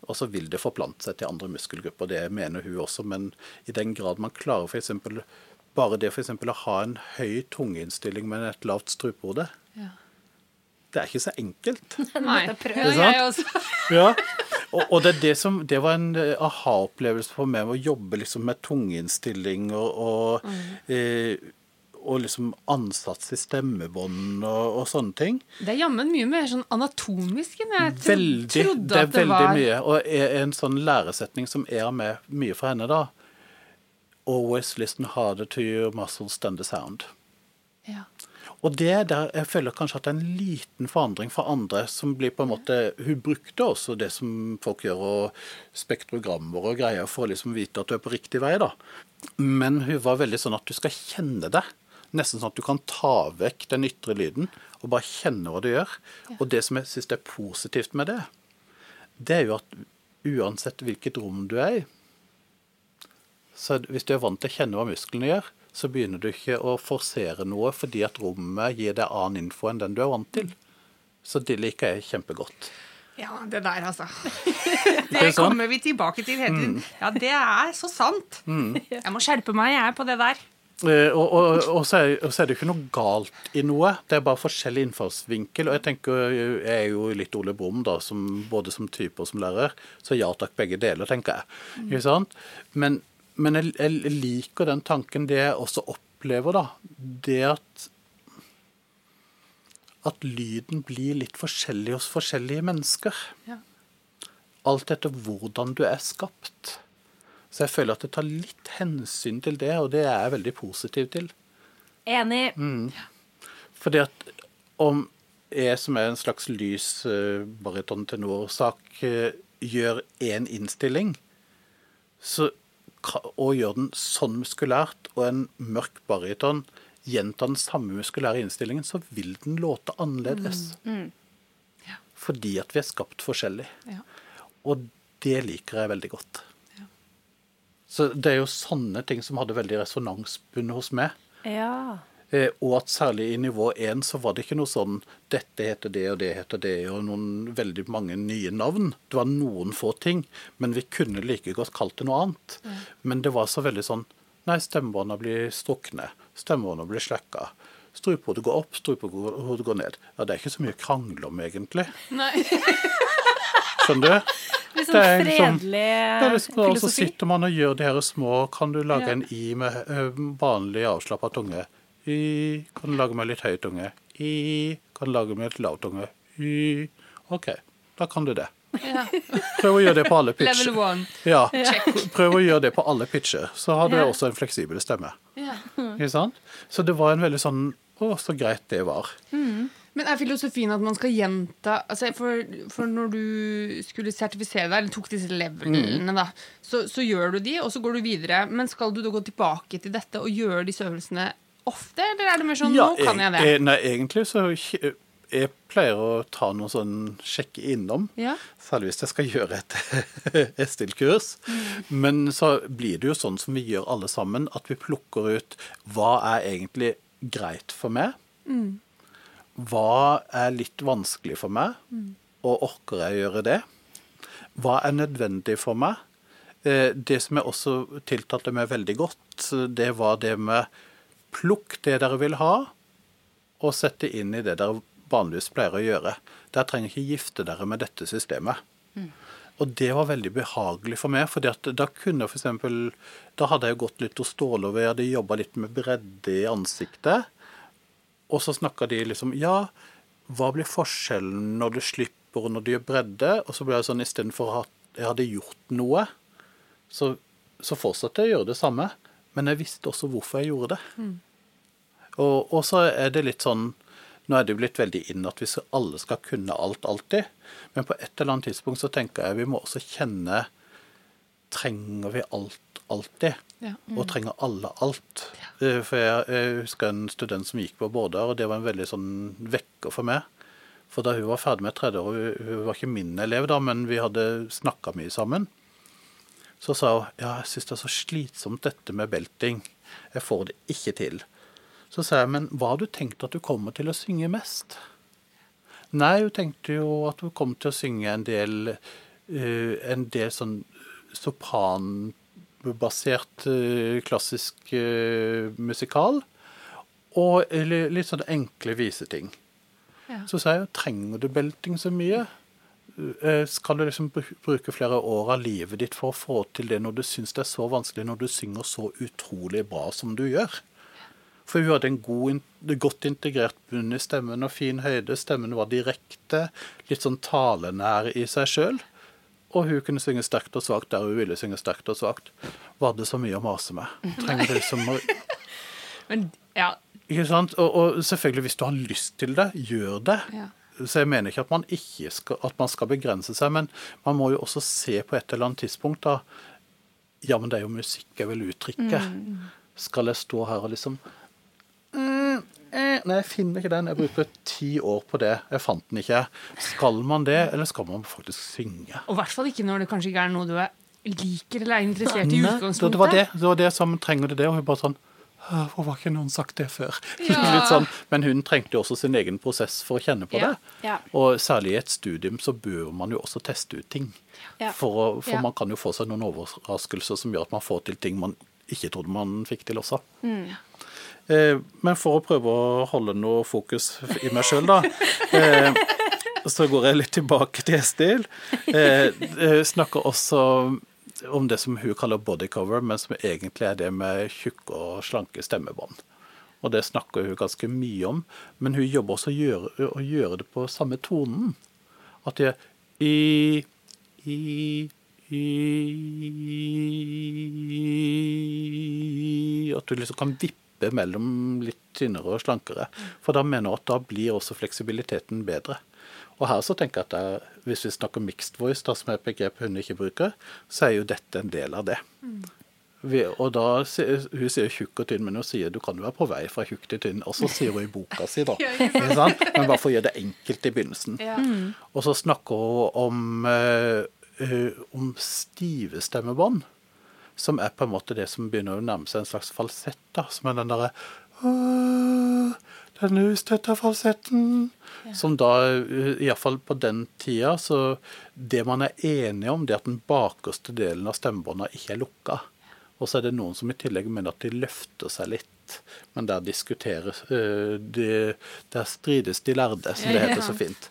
Og så vil det forplante seg til andre muskelgrupper, det mener hun også. Men i den grad man klarer f.eks. bare det for eksempel å ha en høy tungeinnstilling med et lavt strupehode, Ja. det er ikke så enkelt. <laughs> Nei. prøve. Ja, jeg også. Ja, <laughs> og, og det, er det, som, det var en eh, aha-opplevelse for meg å jobbe liksom med tungeinnstilling og, og, eh, og liksom ansats i stemmebånd og, og sånne ting. Det er jammen mye mer sånn anatomisk enn jeg tro Veldig, trodde det at det veldig var. mye. Og er en sånn læresetning som er med mye for henne, da. Always listen harder to your muscles than the sound. Og det er der jeg føler kanskje at det er en liten forandring fra andre som blir på en måte Hun brukte også det som folk gjør, og spektrogrammer og greier for å liksom vite at du er på riktig vei, da. Men hun var veldig sånn at du skal kjenne det. Nesten sånn at du kan ta vekk den ytre lyden og bare kjenne hva du gjør. Og det som jeg syns er positivt med det, det er jo at uansett hvilket rom du er i, så hvis du er vant til å kjenne hva musklene gjør, så begynner du ikke å forsere noe fordi at rommet gir deg annen info enn den du er vant til. Så det liker jeg kjempegodt. ja, det der, altså. <laughs> Det kommer vi tilbake til hele tiden. Ja, det er så sant. Jeg må skjerpe meg, jeg, på det der. Eh, Og, og, og, så er, og så er det jo ikke noe galt i noe, det er bare forskjellig innfallsvinkel. Og jeg tenker, jeg er jo litt Ole Brumm, da, som, både som type og som lærer, så ja takk, begge deler, tenker jeg. Sant? Men, men jeg, jeg liker den tanken, det jeg også opplever, da, det at at lyden blir litt forskjellig hos forskjellige mennesker. Ja. Alt etter hvordan du er skapt. Så jeg føler at det tar litt hensyn til det, og det er jeg veldig positiv til. Enig. Fordi at om jeg som er en slags lys uh, baryton-tenorsak, eh, gjør én innstilling, så, ka- og gjør den sånn muskulært, og en mørk baryton gjenta den samme muskulære innstillingen, så vil den låte annerledes. Fordi at vi er skapt forskjellig. Ja. Og det liker jeg veldig godt. Så det er jo sånne ting som hadde veldig resonansbundet hos meg. Ja. Eh, og at særlig i nivå 1 så var det ikke noe sånn dette heter det, og det heter det, og noen veldig mange nye navn. Det var noen få ting, men vi kunne like godt kalt det noe annet. Men det var så veldig sånn Nei, stemmebånda blir strukne. Stemmebånda blir slekka. Strupehodet går opp, strupehodet går ned. Ja, det er ikke så mye å krangle om, egentlig. Nei. <laughs> Skjønner du? <laughs> Litt Det sånn er liksom- fredelig Det er liksom, og så sitter man og gjør de her små Kan du lage Ja. en i med ø, vanlig avslappa tunge? I. Kan lage med litt høy tunge? I. Kan lage med litt lav tunge? Y. OK, da kan du det. Ja. Prøv å gjøre det på alle Level one. Ja, prøv å gjøre det på alle pitcher, så har du Ja. også en fleksibel stemme. Ja. Ikke sant? Så det var en veldig sånn Å, så greit det var. Men er filosofien at man skal gjenta altså for, for når du skulle sertifisere deg, eller tok disse levelene, da, så, så gjør du de, og så går du videre. Men skal du da gå tilbake til dette og gjøre disse øvelsene ofte, eller er det mer sånn nå kan jeg det? Jeg, Nei, egentlig så jeg pleier å ta noe sånn sjekke innom. Ja. Særlig hvis jeg skal gjøre et <laughs> Estil-kurs. Men så blir det jo sånn som vi gjør alle sammen, at vi plukker ut hva er egentlig greit for meg. Hva er litt vanskelig for meg, og orker jeg gjøre det? Hva er nødvendig for meg? Eh, Det som jeg også tiltalte meg veldig godt, det var det med plukk det dere vil ha, og sett det inn i det dere vanligvis pleier å gjøre. Dere trenger ikke gifte dere med dette systemet. Og det var veldig behagelig for meg, for da kunne eksempel, Da hadde jeg gått litt hos Ståle, og jeg hadde jobba litt med bredde i ansiktet. Og så snakka de liksom Ja, hva blir forskjellen når du slipper og når du gjør bredde? Og så ble jeg sånn istedenfor at jeg hadde gjort noe, så, så fortsatte jeg å gjøre det samme. Men jeg visste også hvorfor jeg gjorde det. Og, og så er det litt sånn Nå er det jo blitt veldig inn at vi alle skal kunne alt alltid. Men på et eller annet tidspunkt så tenker jeg vi må også kjenne Trenger vi alt alltid? Ja. Og trenger alle alt? Ja. For jeg, jeg husker en student som gikk på Bårdar, og det var en veldig sånn vekker for meg. For da hun var ferdig med tredje år, hun var ikke min elev da, men vi hadde snakka mye sammen, så sa hun ja, jeg syns det er så slitsomt dette med belting. Jeg får det ikke til. Så sa jeg, men hva har du tenkt at du kommer til å synge mest? Nei, hun tenkte jo at hun kom til å synge en del, uh, en del sånn sopranbasert uh, klassisk uh, musikal. Og litt sånne enkle viseting. Ja. Så sa jeg, trenger du belting så mye? Eh, Skal du liksom bruke flere år av livet ditt for å få til det når du syns det er så vanskelig, når du synger så utrolig bra som du gjør? For hun hadde en god, godt integrert bunn i stemmen og fin høyde. Stemmen var direkte, litt sånn talenær i seg sjøl. Og hun kunne synge sterkt og svakt der hun ville synge sterkt og svakt. Var det så mye å mase med? Trenger det liksom å <laughs> Men ja, Ikke sant? Og, og selvfølgelig, hvis du har lyst til det, gjør det. Ja. Så jeg mener ikke at man ikke skal, at man skal begrense seg, men man må jo også se på et eller annet tidspunkt da Ja, men det er jo musikk jeg vil uttrykke. Skal jeg stå her og liksom mm, eh, Nei, jeg finner ikke den. Jeg bruker ti år på det. Jeg fant den ikke. Skal man det, eller skal man faktisk synge? Og i hvert fall ikke når det kanskje ikke er noe du er liker eller er interessert i utgangspunktet. Det var det, det var det som trenger det og hun bare sånn «Åh, Hvorfor har ikke noen sagt det før? <laughs> Ja. Sånn, men hun trengte jo også sin egen prosess for å kjenne på Ja. det. Ja. Og særlig i et studium så bør man jo også teste ut ting. For, for man kan jo få seg noen overraskelser som gjør at man får til ting man ikke trodde man fikk til også. Eh, men for å prøve å holde noe fokus i meg sjøl, da. <laughs> Eh, så går jeg litt tilbake til Estil. Eh, eh, snakker også om det som hun kaller bodycover, men som egentlig er det med tjukke og slanke stemmebånd. Og det snakker hun ganske mye om, men hun jobber også å gjøre, å gjøre det på samme tonen. At det er i, i, i At du liksom kan vippe mellom litt tynnere og slankere. For da mener hun at da blir også fleksibiliteten bedre. Og her så tenker jeg at det, hvis vi snakker mixed voice, da, som er et begrep hun ikke bruker, så er jo dette en del av det. Vi, og da, Hun sier tjukk og tynn, men hun sier du kan jo være på vei fra tjukk til tynn. Og så sier hun i boka si, da. <laughs> Ikke sant? Men bare for å gjøre det enkelt i begynnelsen. Ja. Og så snakker hun om, eh, eh, om stive stemmebånd, som er på en måte det som begynner å nærme seg en slags falsett, da, som er den derre «Åh, Den ustøtta falsetten. Som da, iallfall på den tida, så Det man er enige om, det er at den bakerste delen av stemmebåndene ikke er lukka. Og så er det noen som i tillegg mener at de løfter seg litt. Men der diskuteres eh, de, Der strides de lærde, som det heter så fint.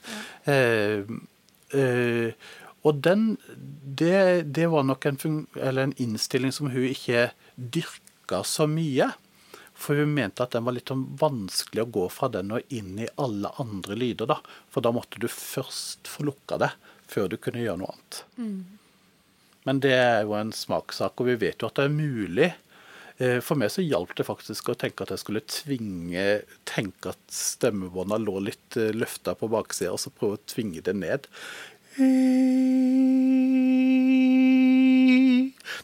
Eh, eh, og den det, det var nok en, fun- eller en innstilling som hun ikke dyrka så mye. For hun mente at den var litt sånn vanskelig å gå fra den og inn i alle andre lyder. da. For da måtte du først få lukka det, før du kunne gjøre noe annet. Men det er jo en smakssak, og vi vet jo at det er mulig. Eh, For meg så hjalp det faktisk å tenke at jeg skulle tvinge Tenke at stemmebånda lå litt løfta på baksida, og så prøve å tvinge det ned.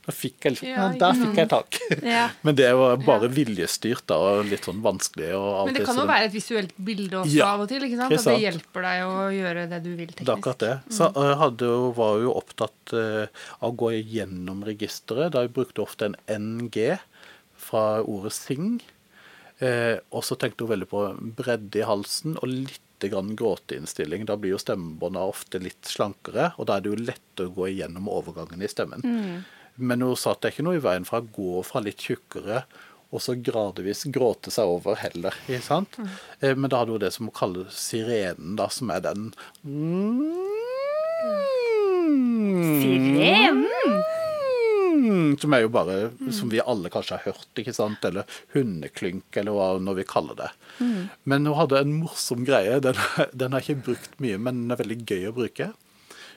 Da fikk jeg, Ja, der fikk jeg tak. Ja. <laughs> Men det var bare viljestyrt da, og litt sånn vanskelig. Men det kan jo være et visuelt bilde også Ja, av og til. ikke sant? At det hjelper deg å gjøre det du vil Det er akkurat det. Så jeg hadde, jo- var jo opptatt eh, av å gå gjennom registeret. Da jeg brukte ofte en NG fra ordet sing. Eh, og så tenkte hun veldig på bredde i halsen og litt grann gråteinnstilling. Da blir jo stemmebånda ofte litt slankere, og da er det jo lettere å gå igjennom overgangen i stemmen. Men hun sa at det ikke noe i veien for å gå fra litt tjukkere og så gradvis gråte seg over heller. ikke sant? Eh, Men da hadde hun det som hun kaller sirenen, da, som er den Sirenen! Mm, Som er jo bare som vi alle kanskje har hørt, ikke sant? Eller hundeklynk, eller hva når vi kaller det. Men hun hadde en morsom greie. Den, den har jeg ikke brukt mye, men den er veldig gøy å bruke.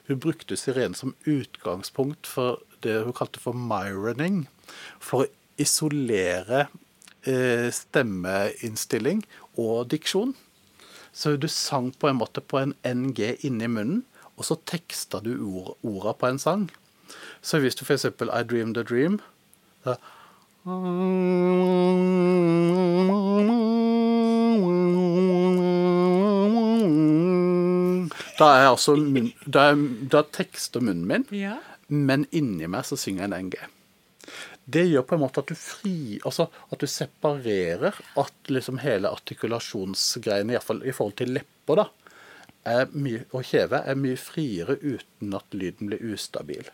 Hun brukte sirenen som utgangspunkt for det hun kalte for myroning. For å isolere eh, stemmeinnstilling og diksjon. Så du sang på en måte på en NG inni munnen, og så teksta du ord, orda på en sang. Så hvis du f.eks. I Dreamed a Dream da, da er altså da, er, da tekster munnen min, Ja. men inni meg så synger jeg en NG. Det gjør på en måte at du fri, altså at du separerer at liksom hele artikulasjonsgreiene, iallfall i forhold til lepper, da, mye, og kjeve, er mye friere uten at lyden blir ustabil.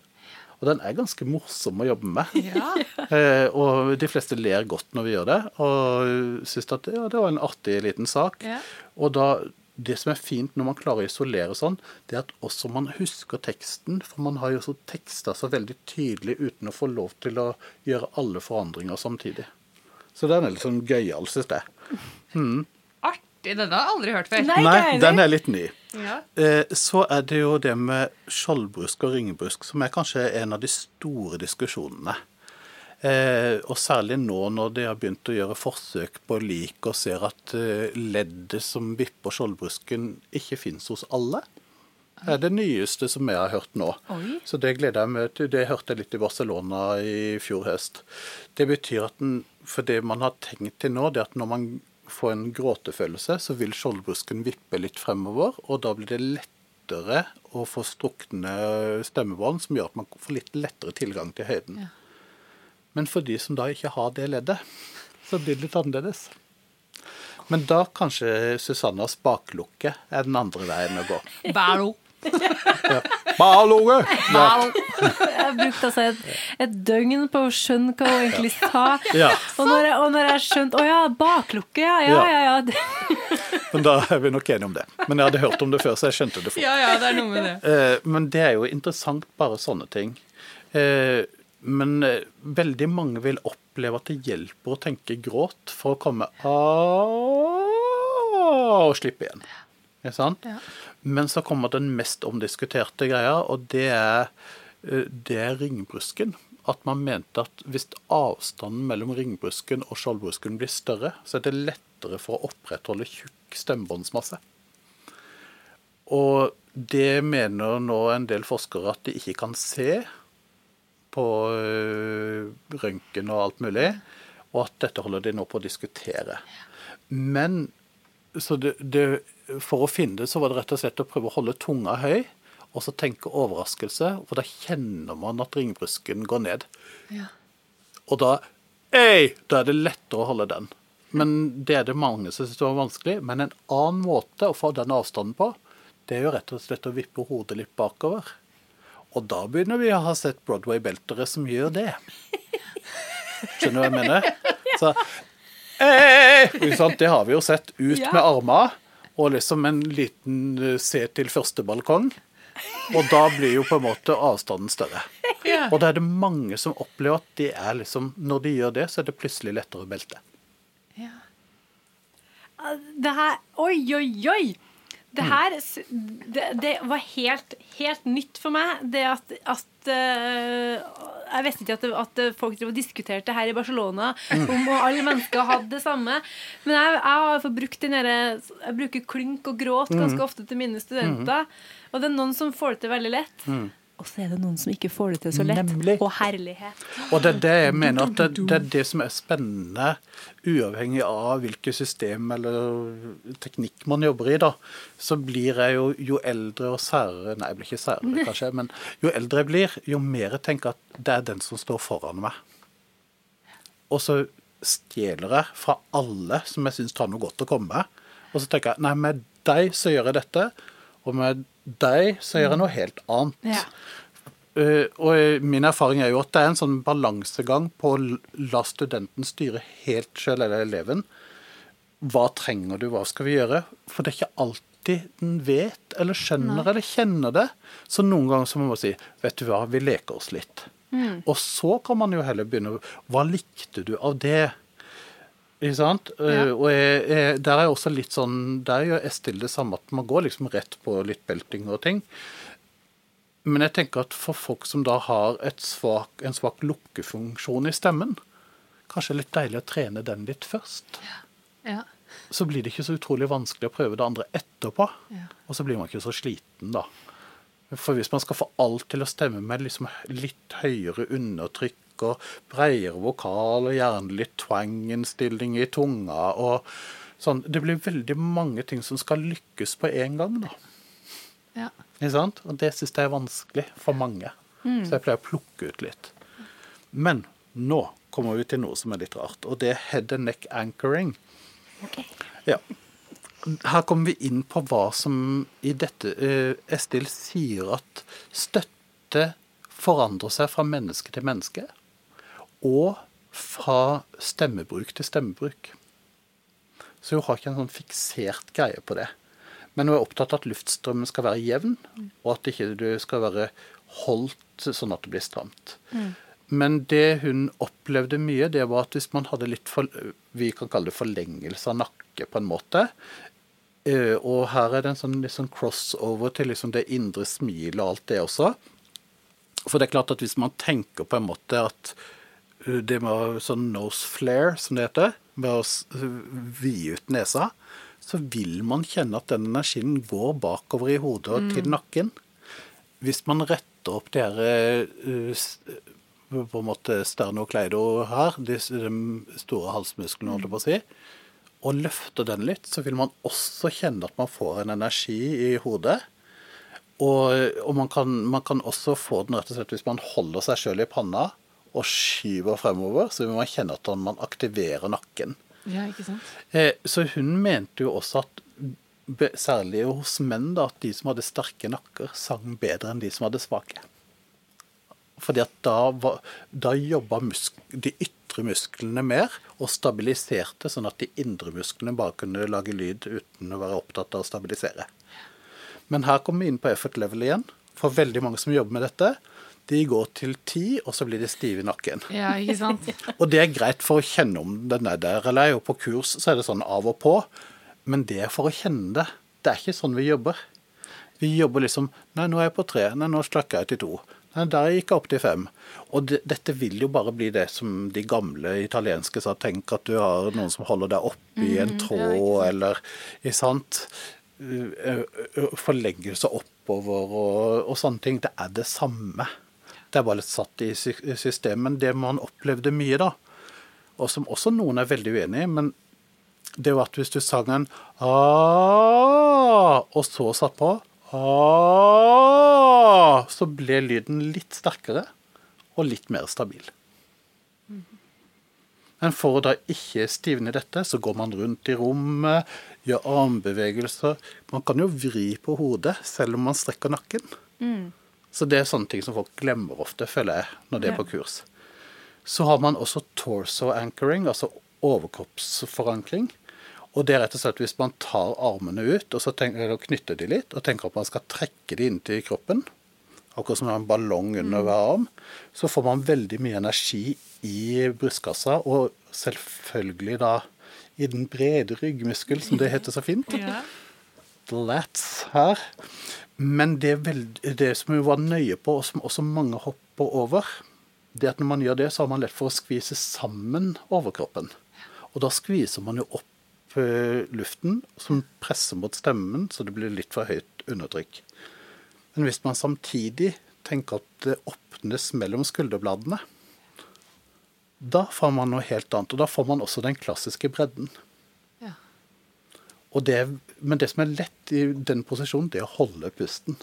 Og den er ganske morsom å jobbe med. Ja. <laughs> Eh, og de fleste ler godt når vi gjør det, og syns at ja, det var en artig liten sak. Ja. Og da, det som er fint når man klarer å isolere sånn, det er at også man husker teksten. For man har jo også teksta så veldig tydelig uten å få lov til å gjøre alle forandringer samtidig. Så den er litt sånn gøyal, syns jeg. Artig. Den har jeg aldri hørt før. Nei, Nei, den er litt ny. Ja. Eh, Så er det jo det med skjoldbrusk og ringebrusk som er kanskje en av de store diskusjonene. Eh, og særlig nå når de har begynt å gjøre forsøk på lik og ser at eh, leddet som vipper skjoldbrusken, ikke fins hos alle. Det er det nyeste som jeg har hørt nå. Oi. Så det gleder jeg meg til. Det hørte jeg litt i Barcelona i fjor høst. Det betyr at den, for det man har tenkt til nå, det er at når man får en gråtefølelse, så vil skjoldbrusken vippe litt fremover, og da blir det lettere å få strukne stemmebånd, som gjør at man får litt lettere tilgang til høyden. Men for de som da ikke har det leddet, <laughs> så blir det litt annerledes. Men da kanskje Susannas baklukke er den andre veien å gå. Balo. <laughs> ja. Baloge! Ja. Jeg brukte altså et, et døgn på å skjønne hva hun egentlig sa. Ja. Og når jeg, og når jeg skjønte Å ja, baklukke, ja. Ja, ja, ja. <laughs> Men da er vi nok enige om det. Men jeg hadde hørt om det før, så jeg skjønte det fort. Ja, ja, det er noe med det. Eh, Men det er jo interessant, bare sånne ting. Men eh, veldig mange vil oppleve at det hjelper å tenke gråt for å komme og slippe igjen. Ikke sant? Ja. Men så kommer den mest omdiskuterte greia, og det er, eh, det er ringbrusken. At man mente at hvis avstanden mellom ringbrusken og skjoldbrusken blir større, så er det lettere for å opprettholde tjukk stemmebåndsmasse. Og det mener nå en del forskere at de ikke kan se på øh, røntgen og alt mulig, og at dette holder de nå på å diskutere. Men så det, det, for å finne det, så var det rett og slett å prøve å holde tunga høy, og så tenke overraskelse, for da kjenner man at ringbrusken går ned. Ja. Og da, ei, da er det lettere å holde den. Men det er det mange som syns var vanskelig. Men en annen måte å få den avstanden på, det er jo rett og slett å vippe hodet litt bakover. Og da begynner vi å ha sett Broadway-beltere som gjør det. Skjønner du hva jeg mener? Så, sant? Det har vi jo sett. Ut med arma, og liksom en liten eh, se til første balkong. Og da blir jo på en måte avstanden større. Og da er det mange som opplever at de er liksom, når de gjør det, så er det plutselig lettere å belte. Ja. Det her Oi, oi, oi! Det her det, det var helt, helt nytt for meg. Det at, at eh, Jeg visste ikke at, at folk drev og diskuterte her i Barcelona om og alle mennesker hadde det samme. Men jeg, jeg brukt den derre Jeg bruker klynk og gråt ganske ofte til mine studenter. Og det er noen som får det til veldig lett. Og så er det noen som ikke får det til så lett. Nemlig. Og herlighet. Og det er det jeg mener at det, det er det som er spennende, uavhengig av hvilket system eller teknikk man jobber i, da. Så blir jeg jo jo eldre og særere Nei, jeg blir ikke særere, <laughs> kanskje, men jo eldre jeg blir, jo mer jeg tenker at det er den som står foran meg. Og så stjeler jeg fra alle som jeg syns har noe godt å komme med. Og så tenker jeg nei, med deg så gjør jeg dette, og med så gjør jeg noe helt annet. Ja. Uh, og min erfaring er jo at det er en sånn balansegang på å la studenten styre helt sjøl, eller eleven. Hva trenger du, hva skal vi gjøre? For det er ikke alltid den vet, eller skjønner, eller kjenner det. Så noen ganger så må man si vet du hva, vi leker oss litt. Og så kan man jo heller begynne Hva likte du av det? Ikke sant? Ja. og jeg, jeg, der er jeg også litt sånn Der gjør Estil det samme, at man går liksom rett på litt belting og ting. Men jeg tenker at for folk som da har et svak, en svak lukkefunksjon i stemmen, kanskje litt deilig å trene den litt først. Ja. Så blir det ikke så utrolig vanskelig å prøve det andre etterpå. Ja. Og så blir man ikke så sliten, da. For hvis man skal få alt til å stemme med liksom litt høyere undertrykk og bredere vokal og gjerne litt twang-innstilling i tunga og sånn Det blir veldig mange ting som skal lykkes på en gang, da. Ja. Og det syns jeg er vanskelig for mange. Så jeg pleier å plukke ut litt. Men nå kommer vi til noe som er litt rart, og det er head and neck anchoring. Ja. Her kommer vi inn på hva som i dette uh, Estil sier at støtte forandrer seg fra menneske til menneske, og fra stemmebruk til stemmebruk. Så hun har ikke en sånn fiksert greie på det. Men hun er opptatt av at luftstrømmen skal være jevn, og at ikke skal være holdt sånn at det blir stramt. Men det hun opplevde mye, det var at hvis man hadde litt for, vi kan kalle det forlengelse av nakke på en måte, eh, og her er det en sånn, sånn crossover til liksom det indre smilet og alt det også. For det er klart at hvis man tenker på en måte at det med sånn nose flare, som det heter, med å vide ut nesa, så vil man kjenne at den energien går bakover i hodet og til nakken. Hvis man retter opp de her uh, på en måte sternokleido her, de store halsmusklene, holdt jeg på å si, og løfter den litt, så vil man også kjenne at man får en energi i hodet. Og, og man, kan, man kan også få den rett og slett hvis man holder seg sjøl i panna og skyver fremover, så man kjenner at man aktiverer nakken. ja, ikke sant? Eh, så hun mente jo også at særlig hos menn da, at de som hadde sterke nakker, sang bedre enn de som hadde svake. Fordi at da, var- da jobba de ytre musklene mer og stabiliserte, sånn at de indre musklene bare kunne lage lyd uten å være opptatt av å stabilisere. Men her kommer vi inn på effort level igjen. For veldig mange som jobber med dette, de går til ti, og så blir de stive i nakken. Ja, ikke sant? <laughs> Og det er greit for å kjenne om den er der eller ei. Og på kurs så er det sånn av og på. Men det er for å kjenne det. Det er ikke sånn vi jobber. Vi jobber liksom Nei, nå er jeg på tre. Nei, nå slakker jeg til to. Nei, der gikk jeg opp til fem. Og det, dette vil jo bare bli det som de gamle italienske sa. Tenk at du har noen som holder deg oppi i en tråd, eller Ikke sant? Uh, uh, Forlengelse oppover og, og sånne ting. Det er det samme. Det er bare litt satt i sy- systemet. Men det man opplevde mye, da, og som også noen er veldig uenig i, men det var at hvis du sang en ah, og så satt på ah, så ble lyden litt sterkere og litt mer stabil. Men for å da ikke stivne dette, så går man rundt i rommet, gjør armbevegelser. Man kan jo vri på hodet selv om man strekker nakken. Så det er sånne ting som folk glemmer ofte, føler jeg, når det er på kurs. Så har man også torso anchoring, altså overkroppsforankring. Og det er rett og slett hvis man tar armene ut og så tenker, eller knytter de litt, og tenker at man skal trekke de inntil kroppen, akkurat som en ballong under hver arm, så får man veldig mye energi i brystkassa, og selvfølgelig da i den brede ryggmuskel, som det heter så fint. Lats her. Men det, det som vi var nøye på, og som også mange hopper over, det at når man gjør det, så har man lett for å skvise sammen overkroppen. Og da skviser man jo opp eh, luften, som presser mot stemmen, så det blir litt for høyt undertrykk. Men hvis man samtidig tenker at det åpnes mellom skulderbladene, da får man noe helt annet. Og da får man også den klassiske bredden. Det, men det som er lett i den posisjonen, det er å holde pusten.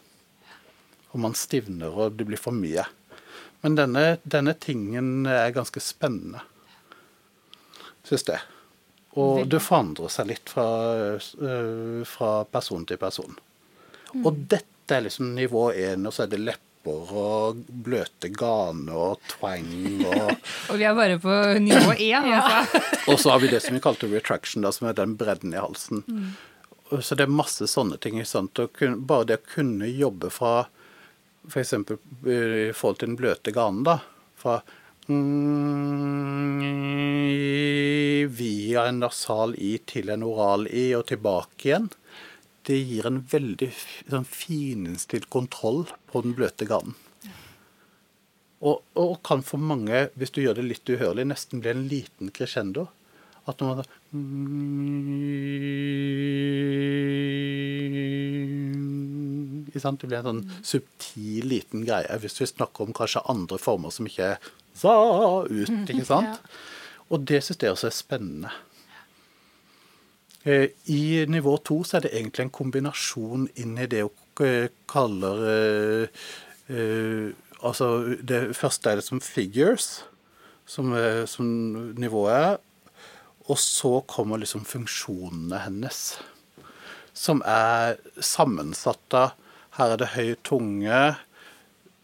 Og man stivner, og det blir for mye. Men denne, denne tingen er ganske spennende, syns jeg. Og det forandrer seg litt fra, øh, fra person til person. Og dette er liksom nivå én, og så er det lepper og bløte ganer og twang og <laughs> Og vi er bare på nivå <clears throat> én, altså. <laughs> Og så har vi det som vi kalte retraction, da, som er den bredden i halsen. Mm. Så det er masse sånne ting. ikke Sant? Og kun, bare det å kunne jobbe fra f.eks. i forhold til den bløte ganen, da. Fra mm, via en nasal i til en oral i og tilbake igjen. Det gir en veldig sånn fininnstilt kontroll på den bløte garnen. Og, og kan for mange, hvis du gjør det litt uhørlig, nesten bli en liten crescendo. At når man sånn? Det blir en sånn subtil liten greie hvis vi snakker om kanskje andre former som ikke er sa ut, ikke <laughs> sant? Og det syns jeg også er spennende. Eh, I nivå to så er det egentlig en kombinasjon inn i det hun kaller eh, eh, Altså, det første er det som figures, som, eh, som nivået er. Og så kommer liksom funksjonene hennes, som er sammensatt Her er det høy tunge,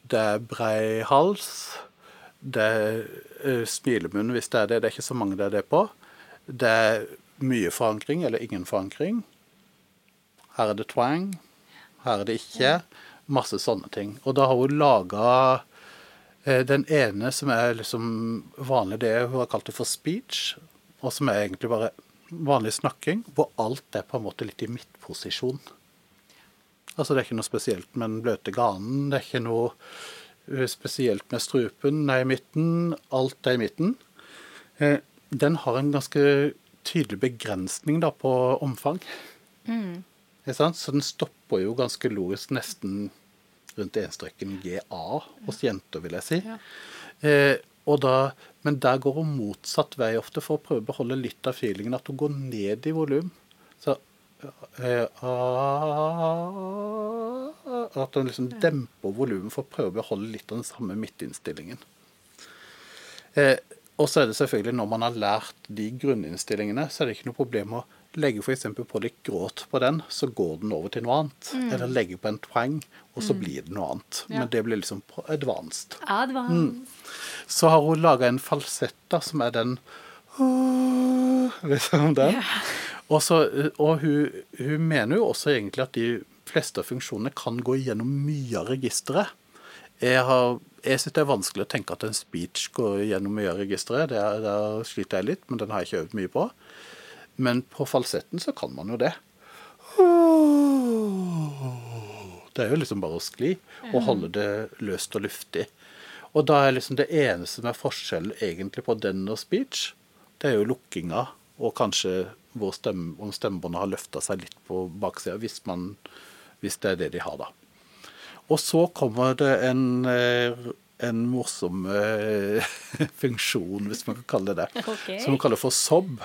det er brei hals, det er eh, smilemunn hvis det er det. Det er ikke så mange det er det på. Det er mye forankring eller ingen forankring. Her er det twang, her er det ikke. Masse sånne ting. Og da har hun laga eh, den ene som er liksom vanlig, det hun har kalt det for speech, og som er egentlig bare vanlig snakking, hvor alt er på en måte litt i midtposisjon. Altså det er ikke noe spesielt med den bløte ganen, det er ikke noe eh, spesielt med strupen, nei, midten. Alt er i midten. Eh, Den har en ganske tydelig begrensning da på omfang. Sant? Så den stopper jo ganske logisk nesten rundt enstreken GA hos jenter, vil jeg si. Eh, og da, men der går hun motsatt vei ofte for å prøve å beholde litt av feelingen. At hun går ned i volum. Så eh, ah, At hun liksom demper volumet for å prøve å beholde litt av den samme midtinnstillingen. Eh, og så er det selvfølgelig når man har lært de grunninnstillingene, så er det ikke noe problem å legge f.eks. på litt gråt på den, så går den over til noe annet. Eller legge på en twang, og så blir det noe annet. Men det blir liksom advanced. advanced. Mm. Så har hun laga en falsett da, som er den <laughs> Liksom den. Og, så, og hun, hun mener jo også egentlig at de fleste av funksjonene kan gå gjennom mye av registeret. Jeg, har, jeg syns det er vanskelig å tenke at en speech går gjennom mye av registeret. Det er- Der sliter jeg litt, men den har jeg ikke øvd mye på. Men på falsetten så kan man jo det. Det er jo liksom bare å skli og holde det løst og luftig. Og da er liksom det eneste som er forskjellen egentlig på den og speech, det er jo lukkinga og kanskje stemme, om stemmebåndet har løfta seg litt på baksida, hvis, hvis det er det de har, da. Og så kommer det en, eh, en morsom eh, <laughs> funksjon, hvis man kan kalle det det, okay. som man kaller for sob.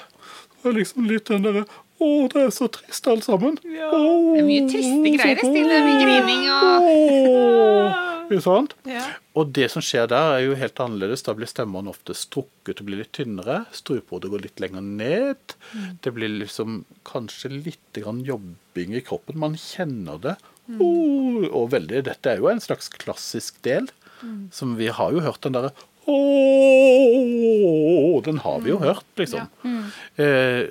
Det er liksom litt den derre Å, det er så trist alt sammen. Ja. Det er mye triste greier. Det er mye grining og Ikke sant? Ja. Og det som skjer der, er jo helt annerledes. Da blir stemmene ofte strukket og blir litt tynnere. Strupehodet går litt lenger ned. Det blir liksom kanskje litt grann jobbing i kroppen. Man kjenner det. Oh, og veldig, Dette er jo en slags klassisk del. Som vi har jo hørt den derre Den har vi jo hørt, liksom. Eh,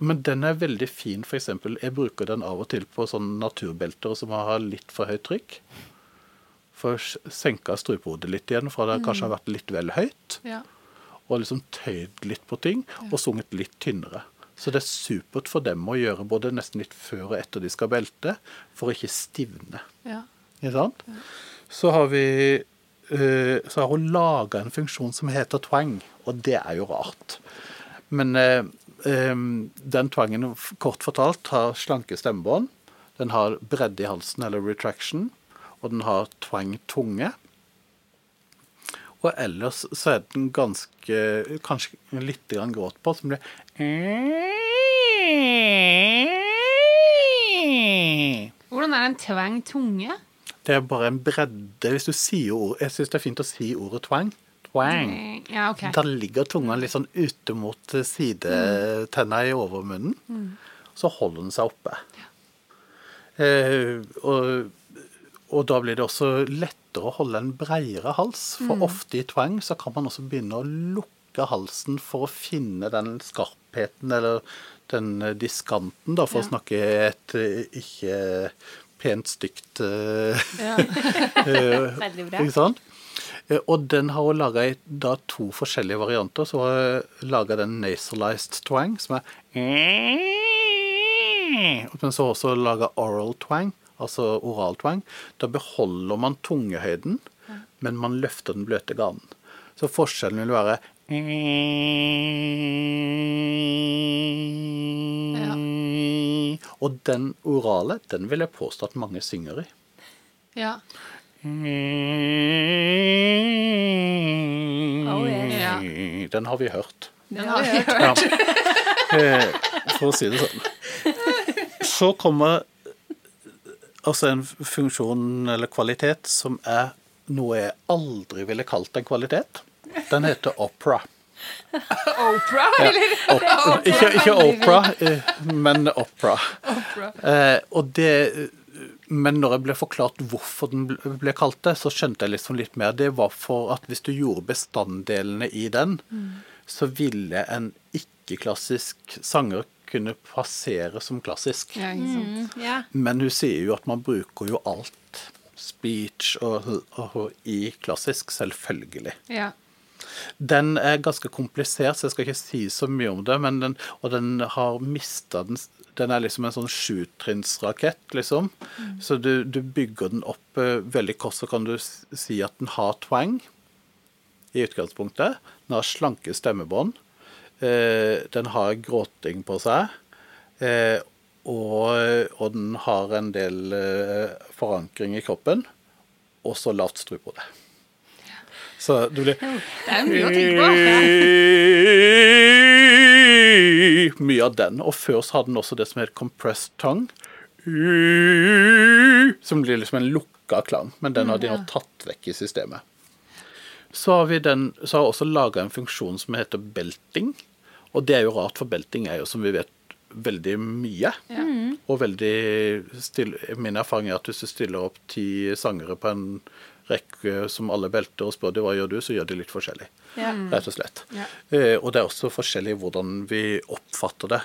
men den er veldig fin, f.eks. Jeg bruker den av og til på sånne naturbelter som har litt for høyt trykk. For å senke strupehodet litt igjen, fra det kanskje har vært litt vel høyt. Ja. Og liksom tøyd litt på ting, og sunget litt tynnere. Så det er supert for dem å gjøre både nesten litt før og etter de skal belte, for å ikke stivne. Ja. Ikke sant? Så har vi eh, så har hun laga en funksjon som heter twang, og det er jo rart. Men eh, eh, den twangen, kort fortalt, har slanke stemmebånd. Den har bredde i halsen, eller retraction, og den har twang tunge. Og ellers så er den ganske Kanskje litt grann gråt på, som blir Hvordan er en tvang tunge? Det er bare en bredde. Hvis du sier ord Jeg syns det er fint å si ordet twang. Twang. Ja, okay. Da ligger tunga litt sånn ute mot sidetenna i overmunnen. Så holder den seg oppe. Eh, og, og da blir det også lettere å holde en bredere hals. For ofte i twang så kan man også begynne å lukke halsen for å finne den skarpheten eller den diskanten, da, for å snakke et eh, ikke pent stygt eh, <laughs> <laughs> eh, Veldig bra. Ikke sant? Eh, Og den har hun laga i da to forskjellige varianter. Så har hun laga den nasalized twang, som er Men så har hun også laga oral twang, altså oraltvang. Da beholder man tungehøyden, men man løfter den bløte ganen. Så forskjellen vil være Og den orale, den vil jeg påstå at mange synger i. Ja. Oh. Den har vi hørt. Den har vi hørt. Ja. For å si det sånn. Så kommer altså en funksjon eller kvalitet som er noe jeg aldri ville kalt en kvalitet. Den heter opera. <laughs> Opera, eller? Op ikke, ikke opera, eh, men opera. Eh, og det men når jeg ble forklart hvorfor den ble- kalt det, så skjønte jeg liksom litt mer. Det var for at hvis du gjorde bestanddelene i den, så ville en ikke-klassisk sanger kunne passere som klassisk. Ja, ikke sant. Ja. Men hun sier jo at man bruker jo alt. Speech og, og i klassisk, selvfølgelig. Ja. Den er ganske komplisert, så jeg skal ikke si så mye om det. Men den, og den har mista den Den er liksom en sånn sjutrinnsrakett, liksom. Så du, du bygger den opp uh, veldig kort, så kan du si at den har twang i utgangspunktet. Den har slanke stemmebånd. Eh, den har gråting på seg. Eh, og, og den har en del eh, forankring i kroppen. Og så lavt strupehode. Så du blir Det er mye å tenke på. <laughs> Mye av den. Og før så hadde den også det som heter compressed tongue. Som blir liksom en lukka klang. Men den har de nå tatt vekk i systemet. Så har vi den, så har også laga en funksjon som heter belting. Og det er jo rart, for belting er jo, som vi vet, veldig mye. Og veldig still, Min erfaring er at hvis du stiller opp ti sangere på en rekke som alle belter, og spør de hva gjør du, så gjør de litt forskjellig. Ja. Rett og slett. Ja. Eh, og det er også forskjellig hvordan vi oppfatter det.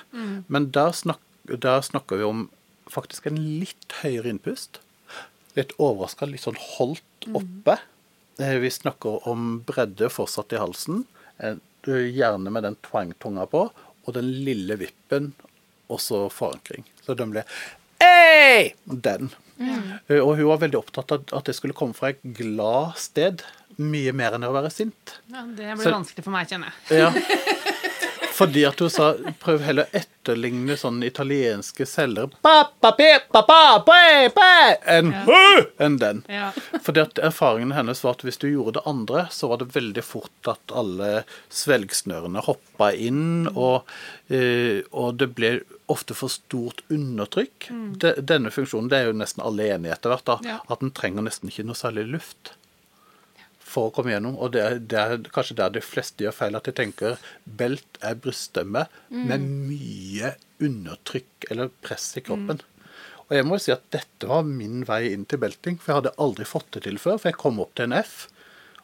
Men der, snak, der snakker vi om faktisk en litt høyere innpust. Litt overraska, litt sånn holdt oppe. Eh, vi snakker om bredde fortsatt i halsen, eh, gjerne med den twang-tunga på, og den lille vippen, også forankring. Så den ble Ei! Den. Mm. Og hun var veldig opptatt av at det skulle komme fra et glad sted. Mye mer enn å være sint. Ja, det blir Så- vanskelig for meg, kjenner jeg. Ja. <laughs> Fordi at hun sa prøv heller å etterligne sånne italienske selgere enn ja. en den. Ja. Fordi at erfaringen hennes var at hvis du gjorde det andre, så var det veldig fort at alle svelgsnørene hoppa inn, og, eh, og det ble ofte for stort undertrykk. De, denne funksjonen det er jo nesten alle enige etter hvert, da, Ja. at den trenger nesten ikke noe særlig luft for å komme gjennom. Og det er, det er kanskje der de fleste gjør feil, at de tenker belt er bryststemme med mye undertrykk eller press i kroppen. Og jeg må jo si at dette var min vei inn til belting, for jeg hadde aldri fått det til før. For jeg kom opp til en F,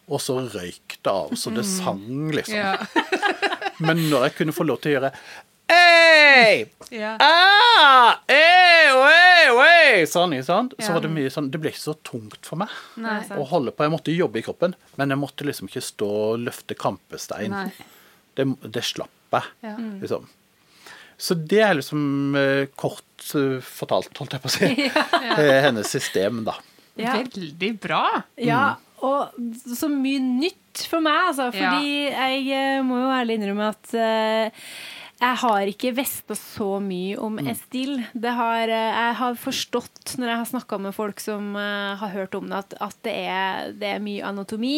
og så røyk det av, så det sang, liksom. Ja. <laughs> Men når jeg kunne få lov til å gjøre Ei! Yeah. Ah! hey, hey, hey! Sånn, ikke sant? Så var det mye sånn Det ble ikke så tungt for meg Nei. å holde på. Jeg måtte jobbe i kroppen, men jeg måtte liksom ikke stå og løfte kampestein. Det, det slapp jeg, Ja. liksom. Så det er liksom eh, kort eh, fortalt, holdt jeg på å si, <laughs> <laughs> eh, hennes system, da. Ja. Veldig bra. Ja, og så mye nytt for meg, altså. Fordi jeg eh, må jo ærlig innrømme at jeg har ikke visst så mye om Estil. Det har, eh, jeg har forstått når jeg har snakka med folk som eh, har hørt om det, at, at det, er, det er mye anatomi.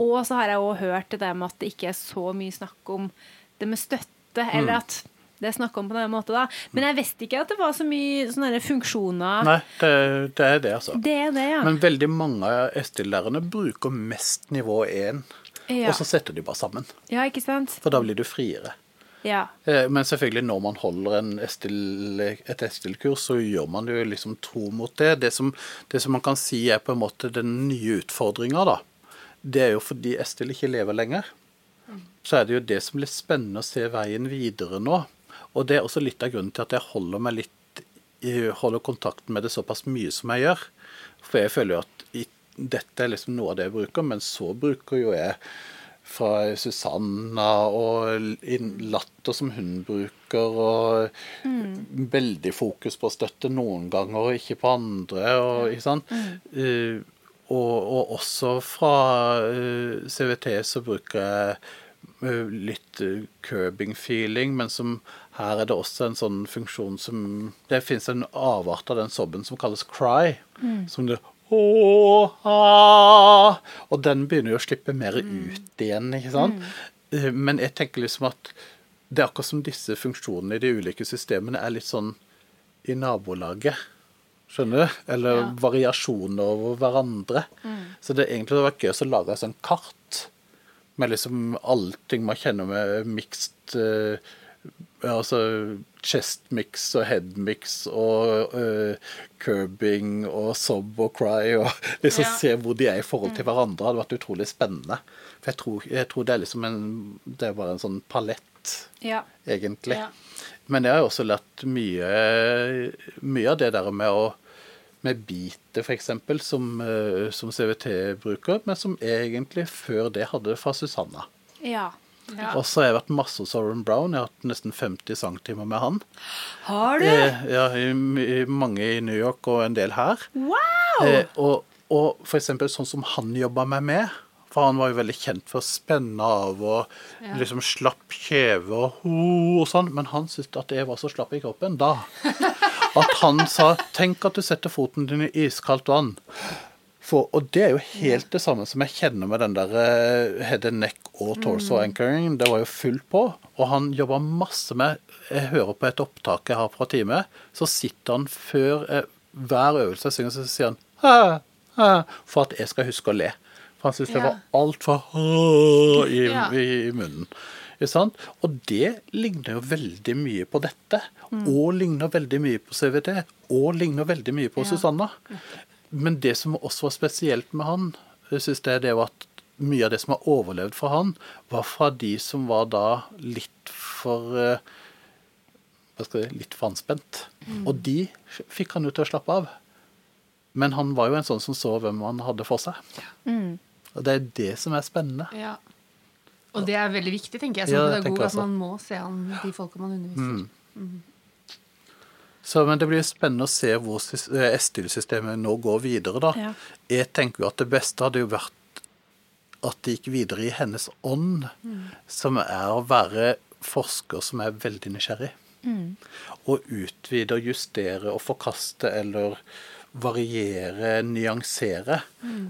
Og så har jeg òg hørt det der med at det ikke er så mye snakk om det med støtte, eller at det er snakk om på denne måten. Da. Men jeg visste ikke at det var så mye sånne funksjoner. Nei, det, det er det, altså. Det er det, ja. Men veldig mange av Estil-lærerne bruker mest nivå 1, ja. og så setter de bare sammen. ja, ikke sant? For da blir du friere. Ja. Eh, Men selvfølgelig når man holder en STIL, et Estil-kurs, så gjør man det jo liksom tro mot det. Det som, det som man kan si er på en måte den nye utfordringa, da, det er jo fordi Estil ikke lever lenger. Så er det jo det som blir spennende å se veien videre nå. Og det er også litt av grunnen til at jeg holder meg litt holder kontakten med det såpass mye som jeg gjør. For jeg føler jo at dette er liksom noe av det jeg bruker, men så bruker jo jeg fra Susanna og latter som hun bruker, og veldig fokus på å støtte noen ganger og ikke på andre. Og, ikke sant? Eh, og, og også fra uh, CVT så bruker jeg eh, litt uh, curbing feeling, men som her er det også en sånn funksjon som Det fins en avart av den sobben som kalles cry. Som det Ah, og den begynner jo å slippe mer ut igjen, ikke sant. Eh, Men jeg tenker liksom at det er akkurat som disse funksjonene i de ulike systemene er litt sånn i nabolaget. Skjønner du? Eller variasjoner over hverandre. Så det egentlig hadde vært gøy å lage et sånt kart med liksom allting man kjenner med mixed eh, Altså chest mix og head mix og uh, curbing og sob og cry og <laughs> liksom Ja. se hvor de er i forhold til hverandre. hadde vært utrolig spennende. For jeg tror, jeg tror det er liksom en Det er bare en sånn palett Ja. egentlig. Ja. Men jeg har også lært mye, mye av det der med å med bitet, f.eks., som, eh, som CVT bruker, men som egentlig før det hadde fra Susanna. ja. Ja. Og så har jeg vært masse hos Soren Brown. Jeg har hatt nesten 50 sangtimer med han. Har du? Eh, ja, i, i, mange i New York og en del her. Wow! Eh, og, og for eksempel sånn som han jobba meg med. For han var jo veldig kjent for å spenne av og liksom slapp kjeve og ho og sånn. Men han syntes at jeg var så slapp i kroppen da. <laughs> At han sa 'tenk at du setter foten din i iskaldt vann'. For, og det er jo helt det samme som jeg kjenner med den der eh, head and neck og torso anchoring. Det var jo fullt på. Og han jobba masse med Jeg hører på et opptak jeg har fra time, så sitter han før eh, hver øvelse jeg synger, så sier han ha, ha, for at jeg skal huske å le. For han syntes det var altfor i, i, i munnen. Sant? Og det ligner jo veldig mye på dette. Og ligner veldig mye på CVT. Og ligner veldig mye på Ja. Susanna. Men det som også var spesielt med han, jeg synes det, det var at mye av det som har overlevd fra han, var fra de som var da litt for eh, hva skal jeg si, litt for anspent. Og de fikk han jo til å slappe av. Men han var jo en sånn som så hvem han hadde for seg. Og det er det som er spennende. Ja. Og det er veldig viktig, tenker jeg, som Ja, det pedagog, god jeg at man må se an de folka man underviser. Så, men det blir spennende å se hvor eh, nå går videre. da. Ja. Jeg tenker jo at det beste hadde jo vært at det gikk videre i hennes ånd, som er å være forsker som er veldig nysgjerrig. Og utvide og justere og forkaste eller variere, nyansere.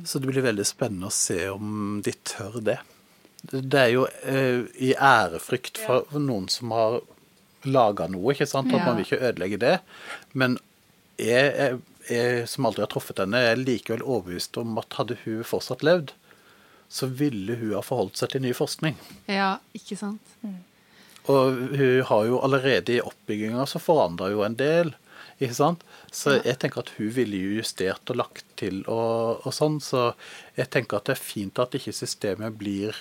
Så det blir veldig spennende å se om de tør det. Det er jo eh, i ærefrykt for noen som har laga noe, ikke sant? At Ja. man vil ikke ødelegge det. Men jeg, jeg, jeg som aldri har truffet henne, er likevel overbevist om at hadde hun fortsatt levd, så ville hun ha forholdt seg til ny forskning. Ja, ikke sant? Og hun har jo allerede i oppbygginga så forandra jo en del. Ikke sant? Så jeg tenker at hun ville jo justert og lagt til og, og sånn. Så jeg tenker at det er fint at ikke systemet blir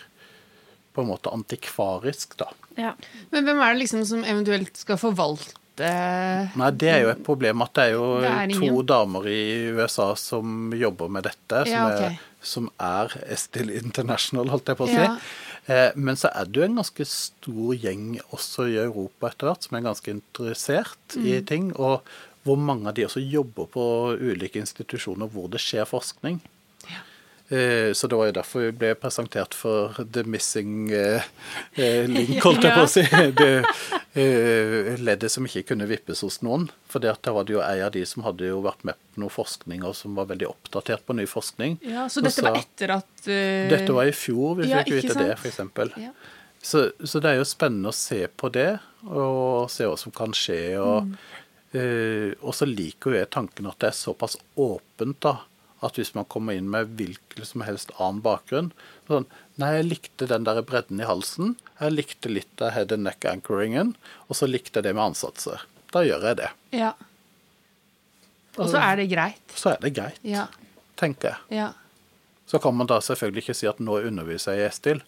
på en måte antikvarisk, da. Ja. Men hvem er det liksom som eventuelt skal forvalte Nei, det er jo et problem at det er jo Det er to damer i USA som jobber med dette, som, Ja, ok. er, som er Estil International, holdt jeg på å si. Ja. Eh, men så er det jo en ganske stor gjeng også i Europa etter hvert som er ganske interessert i Mm. ting, og hvor mange av de også jobber på ulike institusjoner hvor det skjer forskning. Eh, Så det var jo derfor vi ble presentert for The Missing eh, eh, <laughs> Link, holdt jeg på å si. Det leddet som ikke kunne vippes hos noen. For da var det jo ei av de som hadde jo vært med på noe forskning, og som var veldig oppdatert på ny forskning. Ja, så dette var etter at uh... Dette var i fjor vi Ja, fikk ikke sant? det, f.eks. Ja. Så, så det er jo spennende å se på det, og se hva som kan skje. Og, eh, og så liker jo jeg tanken at det er såpass åpent, da. At hvis man kommer inn med hvilken som helst annen bakgrunn sånn, Nei, jeg likte den der bredden i halsen. Jeg likte litt av head and neck anchoringen. Og så likte jeg det med ansatser. Da gjør jeg det. Ja. Og så er det greit. Så er det greit, Ja. tenker jeg. ja. Så kan man da selvfølgelig ikke si at nå underviser jeg i S-stil.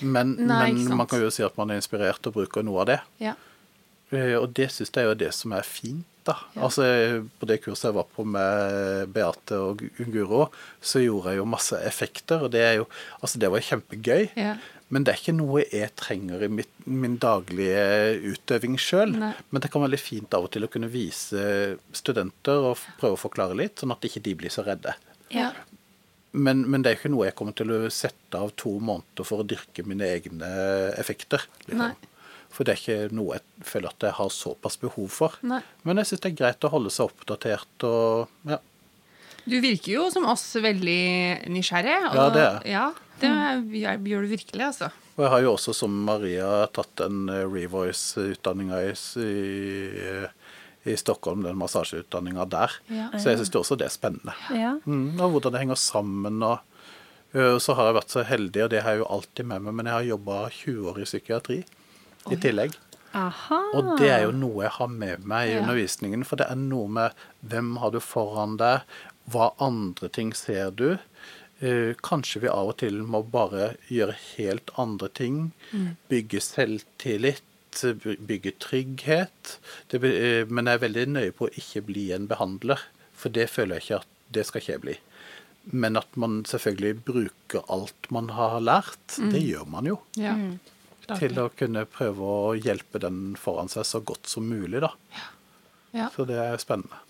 Men, Nei, men man kan jo si at man er inspirert og bruker noe av det. ja. Eh, Og det syns jeg er jo det som er fint, da. Ja. Altså, på det kurset jeg var på med Beate og Guro, så gjorde jeg jo masse effekter, og det er jo Altså, det var kjempegøy. Ja. Men det er ikke noe jeg trenger i mitt, min daglige utøving sjøl. Men det kan være litt fint av og til å kunne vise studenter og prøve å forklare litt, sånn at ikke de blir så redde. ja. Men, men det er ikke noe jeg kommer til å sette av to måneder for å dyrke mine egne effekter. Nei. For det er ikke noe jeg føler at jeg har såpass behov for. Nei. Men jeg syns det er greit å holde seg oppdatert og ja. Du virker jo som oss veldig nysgjerrig. Og, Ja, det er. Ja, det gjør gjør du virkelig, altså. Og jeg har jo også, som Maria, tatt en eh, Revoice-utdanninga i, i, i Stockholm, den massasjeutdanninga der. Ja. Så jeg syns også det er spennende. Ja. Mm, og hvordan det henger sammen. og så har jeg vært så heldig, og det har jeg jo alltid med meg, men jeg har jobba 20 år i psykiatri i tillegg. Aha. Og det er jo noe jeg har med meg i Ja. undervisningen. For det er noe med hvem har du foran deg, hva andre ting ser du. Eh, kanskje vi av og til må bare gjøre helt andre ting. Bygge selvtillit, bygge trygghet. Det, eh, men jeg er veldig nøye på å ikke bli en behandler, for det føler jeg ikke at det skal ikke jeg bli. Men at man selvfølgelig bruker alt man har lært, det gjør man jo Ja. Mm. Klart til å kunne prøve å hjelpe den foran seg så godt som mulig, da. Ja. Så det er spennende.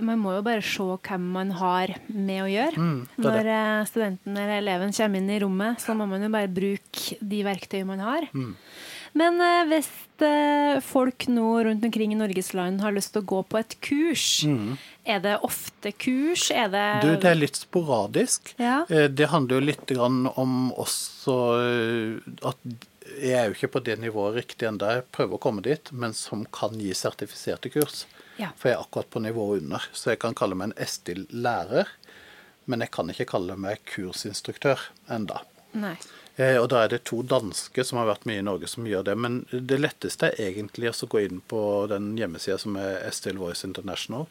Man må jo bare se hvem man har med å gjøre. Mm, Når det. eh, studenten eller eleven kommer inn i rommet, så må man jo bare bruke de verktøyene man har. Mm. Men eh, hvis eh, folk nå rundt omkring i Norges land har lyst til å gå på et kurs, er det ofte kurs? Er det Mm. Du, det er litt sporadisk. Ja. Eh, Det handler jo litt om også at jeg er jo ikke på det nivået riktig ennå. Jeg prøver å komme dit, men som kan gi sertifiserte kurs. Ja. For jeg er akkurat på nivået under. Så jeg kan kalle meg en estil lærer men jeg kan ikke kalle meg kursinstruktør enda. Nei. Eh, Og da er det to danske som har vært mye i Norge som gjør det. Men det letteste er egentlig å gå inn på den hjemmesida som er Still Voice International,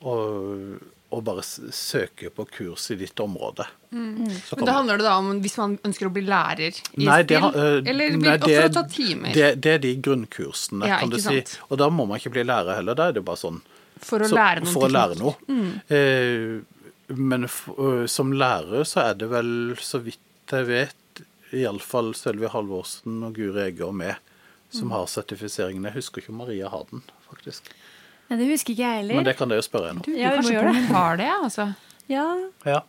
og, og bare søke på kurs i ditt område. Mm. Men da handler det da om hvis man ønsker å bli lærer i Nei, har- eh, eller nei, det- for å ta timer? Det, det er de grunnkursene, Ja, kan du si. Og da må man ikke bli lærer heller. Da er det bare sånn for å så- lære noe. for å lære noe. Mm. Eh, men f som lærer så er det vel, så vidt jeg vet, iallfall Sølvi Halvorsen og Guri Egge og meg som Mm. har sertifiseringen. Jeg husker ikke om Maria har den, faktisk. Nei, det husker ikke jeg heller. Men det kan dere spørre henne om. Ja, vi må gjøre det. hun har det, altså. Ja. Ja.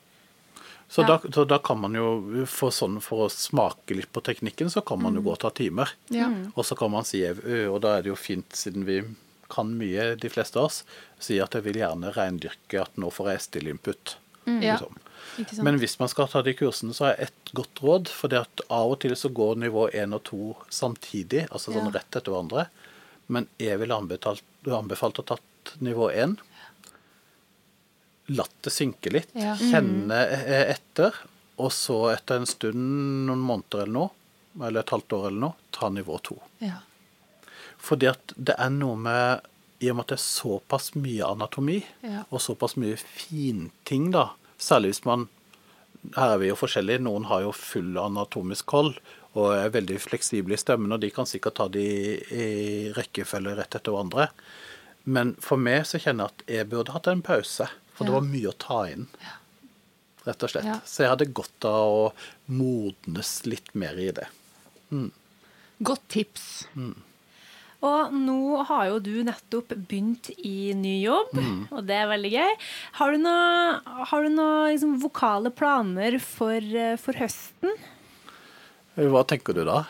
Så, Ja. Da, så da kan man jo, for, sånn, for å smake litt på teknikken, så kan man jo gå og ta timer. Ja. Og så kan man si, og da er det jo fint, siden vi kan mye, de fleste av oss, si at jeg vil gjerne reindyrke at nå får jeg stille input. Ja. Liksom. Sant? Men hvis man skal ta de kursene, så har jeg ett godt råd. For det at av og til så går nivå 1 og 2 samtidig, altså sånn Ja. rett etter hverandre. Men jeg ville anbefalt, anbefalt å tatt nivå 1. Latt det synke litt. Ja. Kjenne eh, etter. Og så etter en stund, noen måneder eller noe, eller et halvt år eller noe, ta nivå 2. ja. Fordi at det er noe med I og med at det er såpass mye anatomi, Ja. og såpass mye finting, da, særlig hvis man Her er vi jo forskjellige. Noen har jo full anatomisk hold og er veldig fleksible i stemmen, og de kan sikkert ta de i rekkefølge rett etter hverandre. Men for meg så kjenner jeg at jeg burde hatt en pause, for det var mye å ta inn. Rett og slett. Ja. Så jeg hadde godt av å modnes litt mer i det. Godt tips. Og nå har jo du nettopp begynt i ny jobb, Mm. og det er veldig gøy. Har du noen noe, liksom, vokale planer for, eh, for høsten? Hva tenker du da?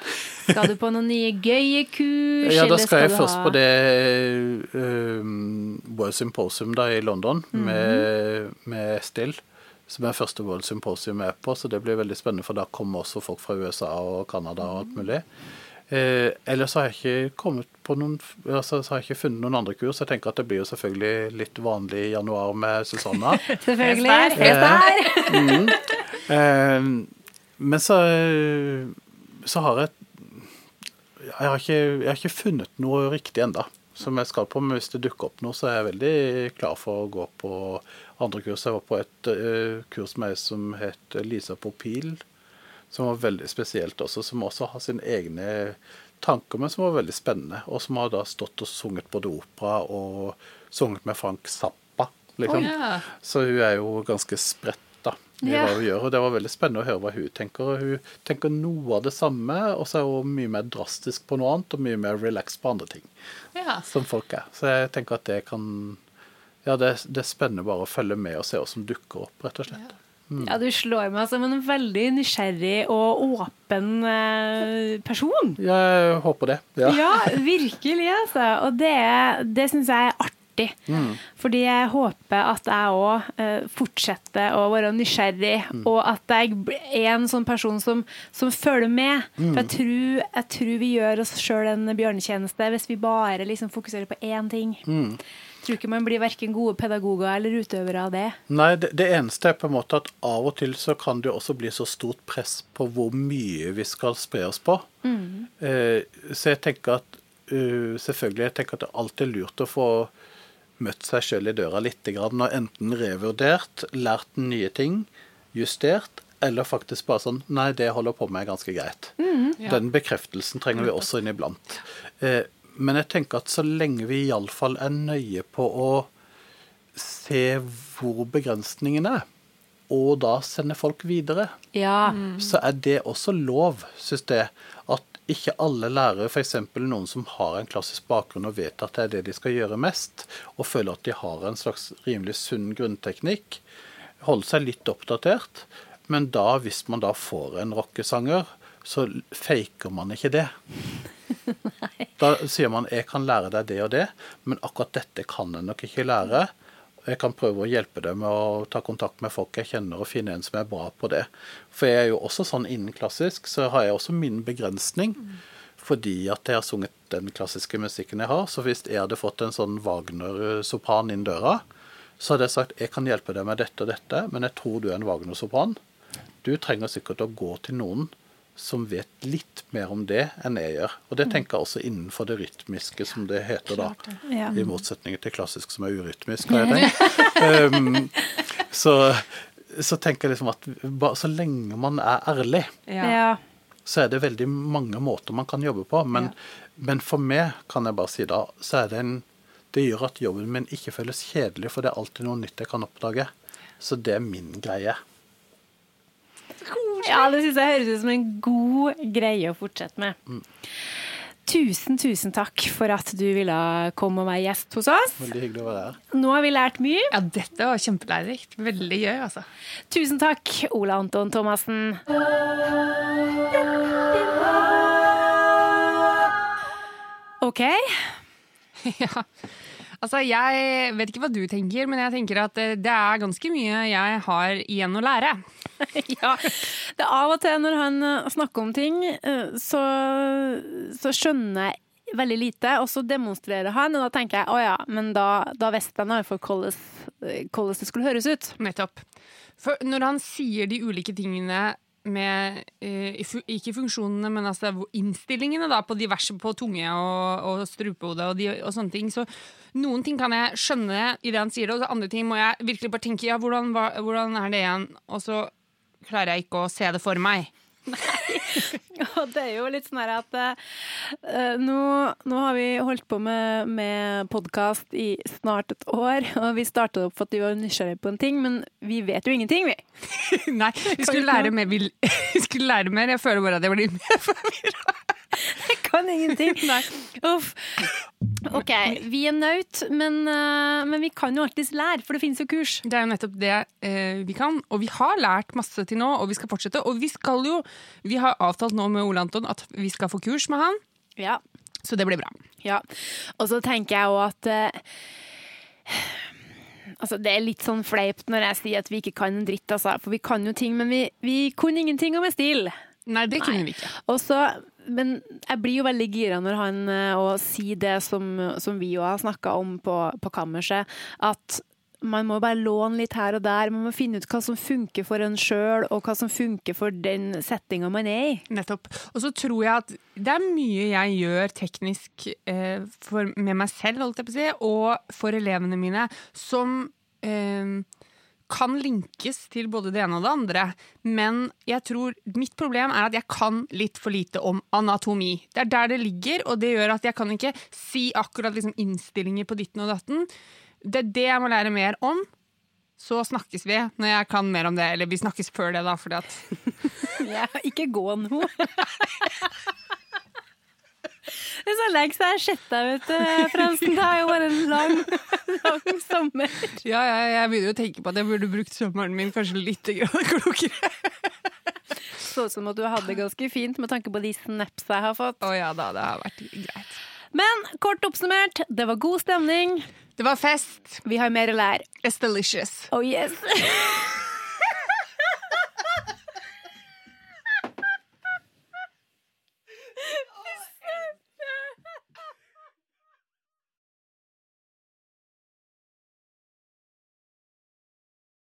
Skal du på noen nye gøye kurs? Ja, da skal, skal jeg først ha- på det um, World Symposium da i London Mhm. med, med Still. Som er første World Symposium jeg er på, så det blir veldig spennende, for da kommer også folk fra USA og Canada og alt mulig. Eh, ellers har jeg ikke kommet på noen altså, så har jeg ikke funnet noen andre kurs. Jeg tenker at det blir jo selvfølgelig litt vanlig i januar med Susanna. <laughs> Selvfølgelig. Helt der. Eh, der. Eh, men så, så har jeg jeg har, ikke, jeg har ikke funnet noe riktig enda som jeg skal på. Men hvis det dukker opp noe, så er jeg veldig klar for å gå på andre kurs. Jeg var på et uh, kurs med ei som het Lisa Popil, som var veldig spesielt også. Som også har sine egne tanker, men som var veldig spennende. Og som har da stått og sunget både opera og sunget med Frank Zappa. Liksom. Oh, ja. Så hun er jo ganske spredt da, i Ja. hva hun gjør. Og det var veldig spennende å høre hva hun tenker. Og hun tenker noe av det samme, og så er hun mye mer drastisk på noe annet, og mye mer relaxed på andre ting. Ja. Som folk er. Så jeg tenker at det kan Ja, det, det er spennende bare å følge med og se hva som dukker opp, rett og slett. Ja, du slår meg som en veldig nysgjerrig og åpen eh, person. Jeg håper det. Ja. Ja, virkelig, altså. Og det, det syns jeg er artig. Fordi jeg håper at jeg òg fortsetter å være nysgjerrig, og at jeg er en sånn person som, som følger med. For jeg tror, jeg tror vi gjør oss sjøl en bjørnetjeneste hvis vi bare liksom fokuserer på én ting. Tror ikke man blir verken gode pedagoger eller utøvere av det. Nei, det, det eneste er på en måte at av og til så kan det også bli så stort press på hvor mye vi skal spre oss på. Eh, så jeg tenker at uh, selvfølgelig jeg tenker at det alltid er lurt å få møtt seg sjøl i døra litt, grann, og enten revurdert, lært nye ting, justert, eller faktisk bare sånn Nei, det holder på med er ganske greit. Den bekreftelsen trenger vi også inniblant. Eh, men jeg tenker at så lenge vi iallfall er nøye på å se hvor begrensningen er, og da sende folk videre, Ja. så er det også lov, syns jeg. Ikke alle lærere, f.eks. noen som har en klassisk bakgrunn og vet at det er det de skal gjøre mest, og føler at de har en slags rimelig sunn grunnteknikk, holder seg litt oppdatert. Men da, hvis man da får en rockesanger, så faker man ikke det. <laughs> Da sier man 'jeg kan lære deg det og det', men akkurat dette kan jeg nok ikke lære. Jeg kan prøve å hjelpe dem med å ta kontakt med folk jeg kjenner, og finne en som er bra på det. For jeg er jo også sånn innen klassisk, så har jeg også min begrensning. Fordi at jeg har sunget den klassiske musikken jeg har. Så hvis jeg hadde fått en sånn Wagner-sopran inn døra, så hadde jeg sagt jeg kan hjelpe deg med dette og dette, men jeg tror du er en Wagner-sopran. Du trenger sikkert å gå til noen som vet litt mer om det enn jeg gjør. Og det tenker jeg også innenfor det rytmiske, som det heter da. I motsetning til klassisk, som er urytmisk, har jeg tenkt. um, <laughs> så, så tenker jeg liksom at så lenge man er ærlig, Ja. ja. så er det veldig mange måter man kan jobbe på. Men, men for meg, kan jeg bare si da, så er det en Det gjør at jobben min ikke føles kjedelig, for det er alltid noe nytt jeg kan oppdage. Så det er min greie. Ja, det syns jeg høres ut som en god greie å fortsette med. Tusen, tusen takk for at du ville komme og være gjest hos oss. Veldig hyggelig å være her. Nå har vi lært mye. ja, dette var kjempelærerikt. Veldig gøy, altså. Tusen takk, Ola Anton Thomassen. OK. <laughs> Ja. Altså, jeg vet ikke hva du tenker, men jeg tenker at eh, det er ganske mye jeg har igjen å lære. <laughs> ja. Det er av og til når han eh, snakker om ting, eh, så, så skjønner jeg veldig lite, og så demonstrerer han, og da tenker jeg å ja, men da, da visste han iallfall hvordan det skulle høres ut. Nettopp. For når han sier de ulike tingene med eh, Ikke funksjonene, men altså innstillingene da, på diverse på tunge og, og strupehode og, og sånne ting. Så noen ting kan jeg skjønne i det han sier, og andre ting må jeg virkelig bare tenke ja, hvordan, hva, hvordan er det igjen? Og så klarer jeg ikke å se det for meg. <laughs> Og det er jo litt sånn at uh, nå, nå har vi holdt på med, med podkast i snart et år, og vi starta opp for at vi var nysgjerrige på en ting, men vi vet jo ingenting, vi. <laughs> Nei, vi skulle lære mer. Vi, <laughs> vi skulle lære mer. Jeg føler bare at jeg blir mer forvirra. Jeg kan ingenting. ingenting. Uff. OK, vi er naut, men, eh, men vi kan jo alltids lære, for det finnes jo kurs. Det er jo nettopp det eh, vi kan, og vi har lært masse til nå, og vi skal fortsette. Og vi skal jo Vi har avtalt nå med Ole Anton at vi skal få kurs med han, Ja. så det blir bra. Ja, og så tenker jeg òg at uh, Altså, det er litt sånn fleipt når jeg sier at vi ikke kan en dritt, altså. For vi kan jo ting, men vi, vi kunne ingenting om en stil. Nei, det kunne vi ikke. Og så, men jeg blir jo veldig gira når han sier å det som, som vi òg har snakka om på, på kammerset, at man må bare låne litt her og der. Man må finne ut hva som funker for en sjøl, og hva som funker for den settinga man er i. Nettopp. Og så tror jeg at det er mye jeg gjør teknisk eh, for, med meg selv, holdt jeg på å si, og for elevene mine, som eh, kan linkes til både det ene og det andre. Men jeg tror mitt problem er at jeg kan litt for lite om anatomi. Det er der det ligger, og det gjør at jeg kan ikke si akkurat liksom, innstillinger på ditten og datten. Det er det jeg må lære mer om. Så snakkes vi når jeg kan mer om det. Eller vi snakkes før det, da, fordi at <laughs> Ja, ikke gå nå. <laughs> Det er så lenge siden jeg deg, vet du, Fransen. Det har jo vært en lang, lang sommer. Ja, ja, jeg begynner å tenke på at jeg burde brukt sommeren min kanskje litt klokere. Så ut som at du hadde det ganske fint med tanke på de snaps jeg har fått. Å ja da, det har vært greit. Men kort oppsummert, det var god stemning. Det var fest. Vi har mer å lære. It's delicious. Oh yes. <laughs>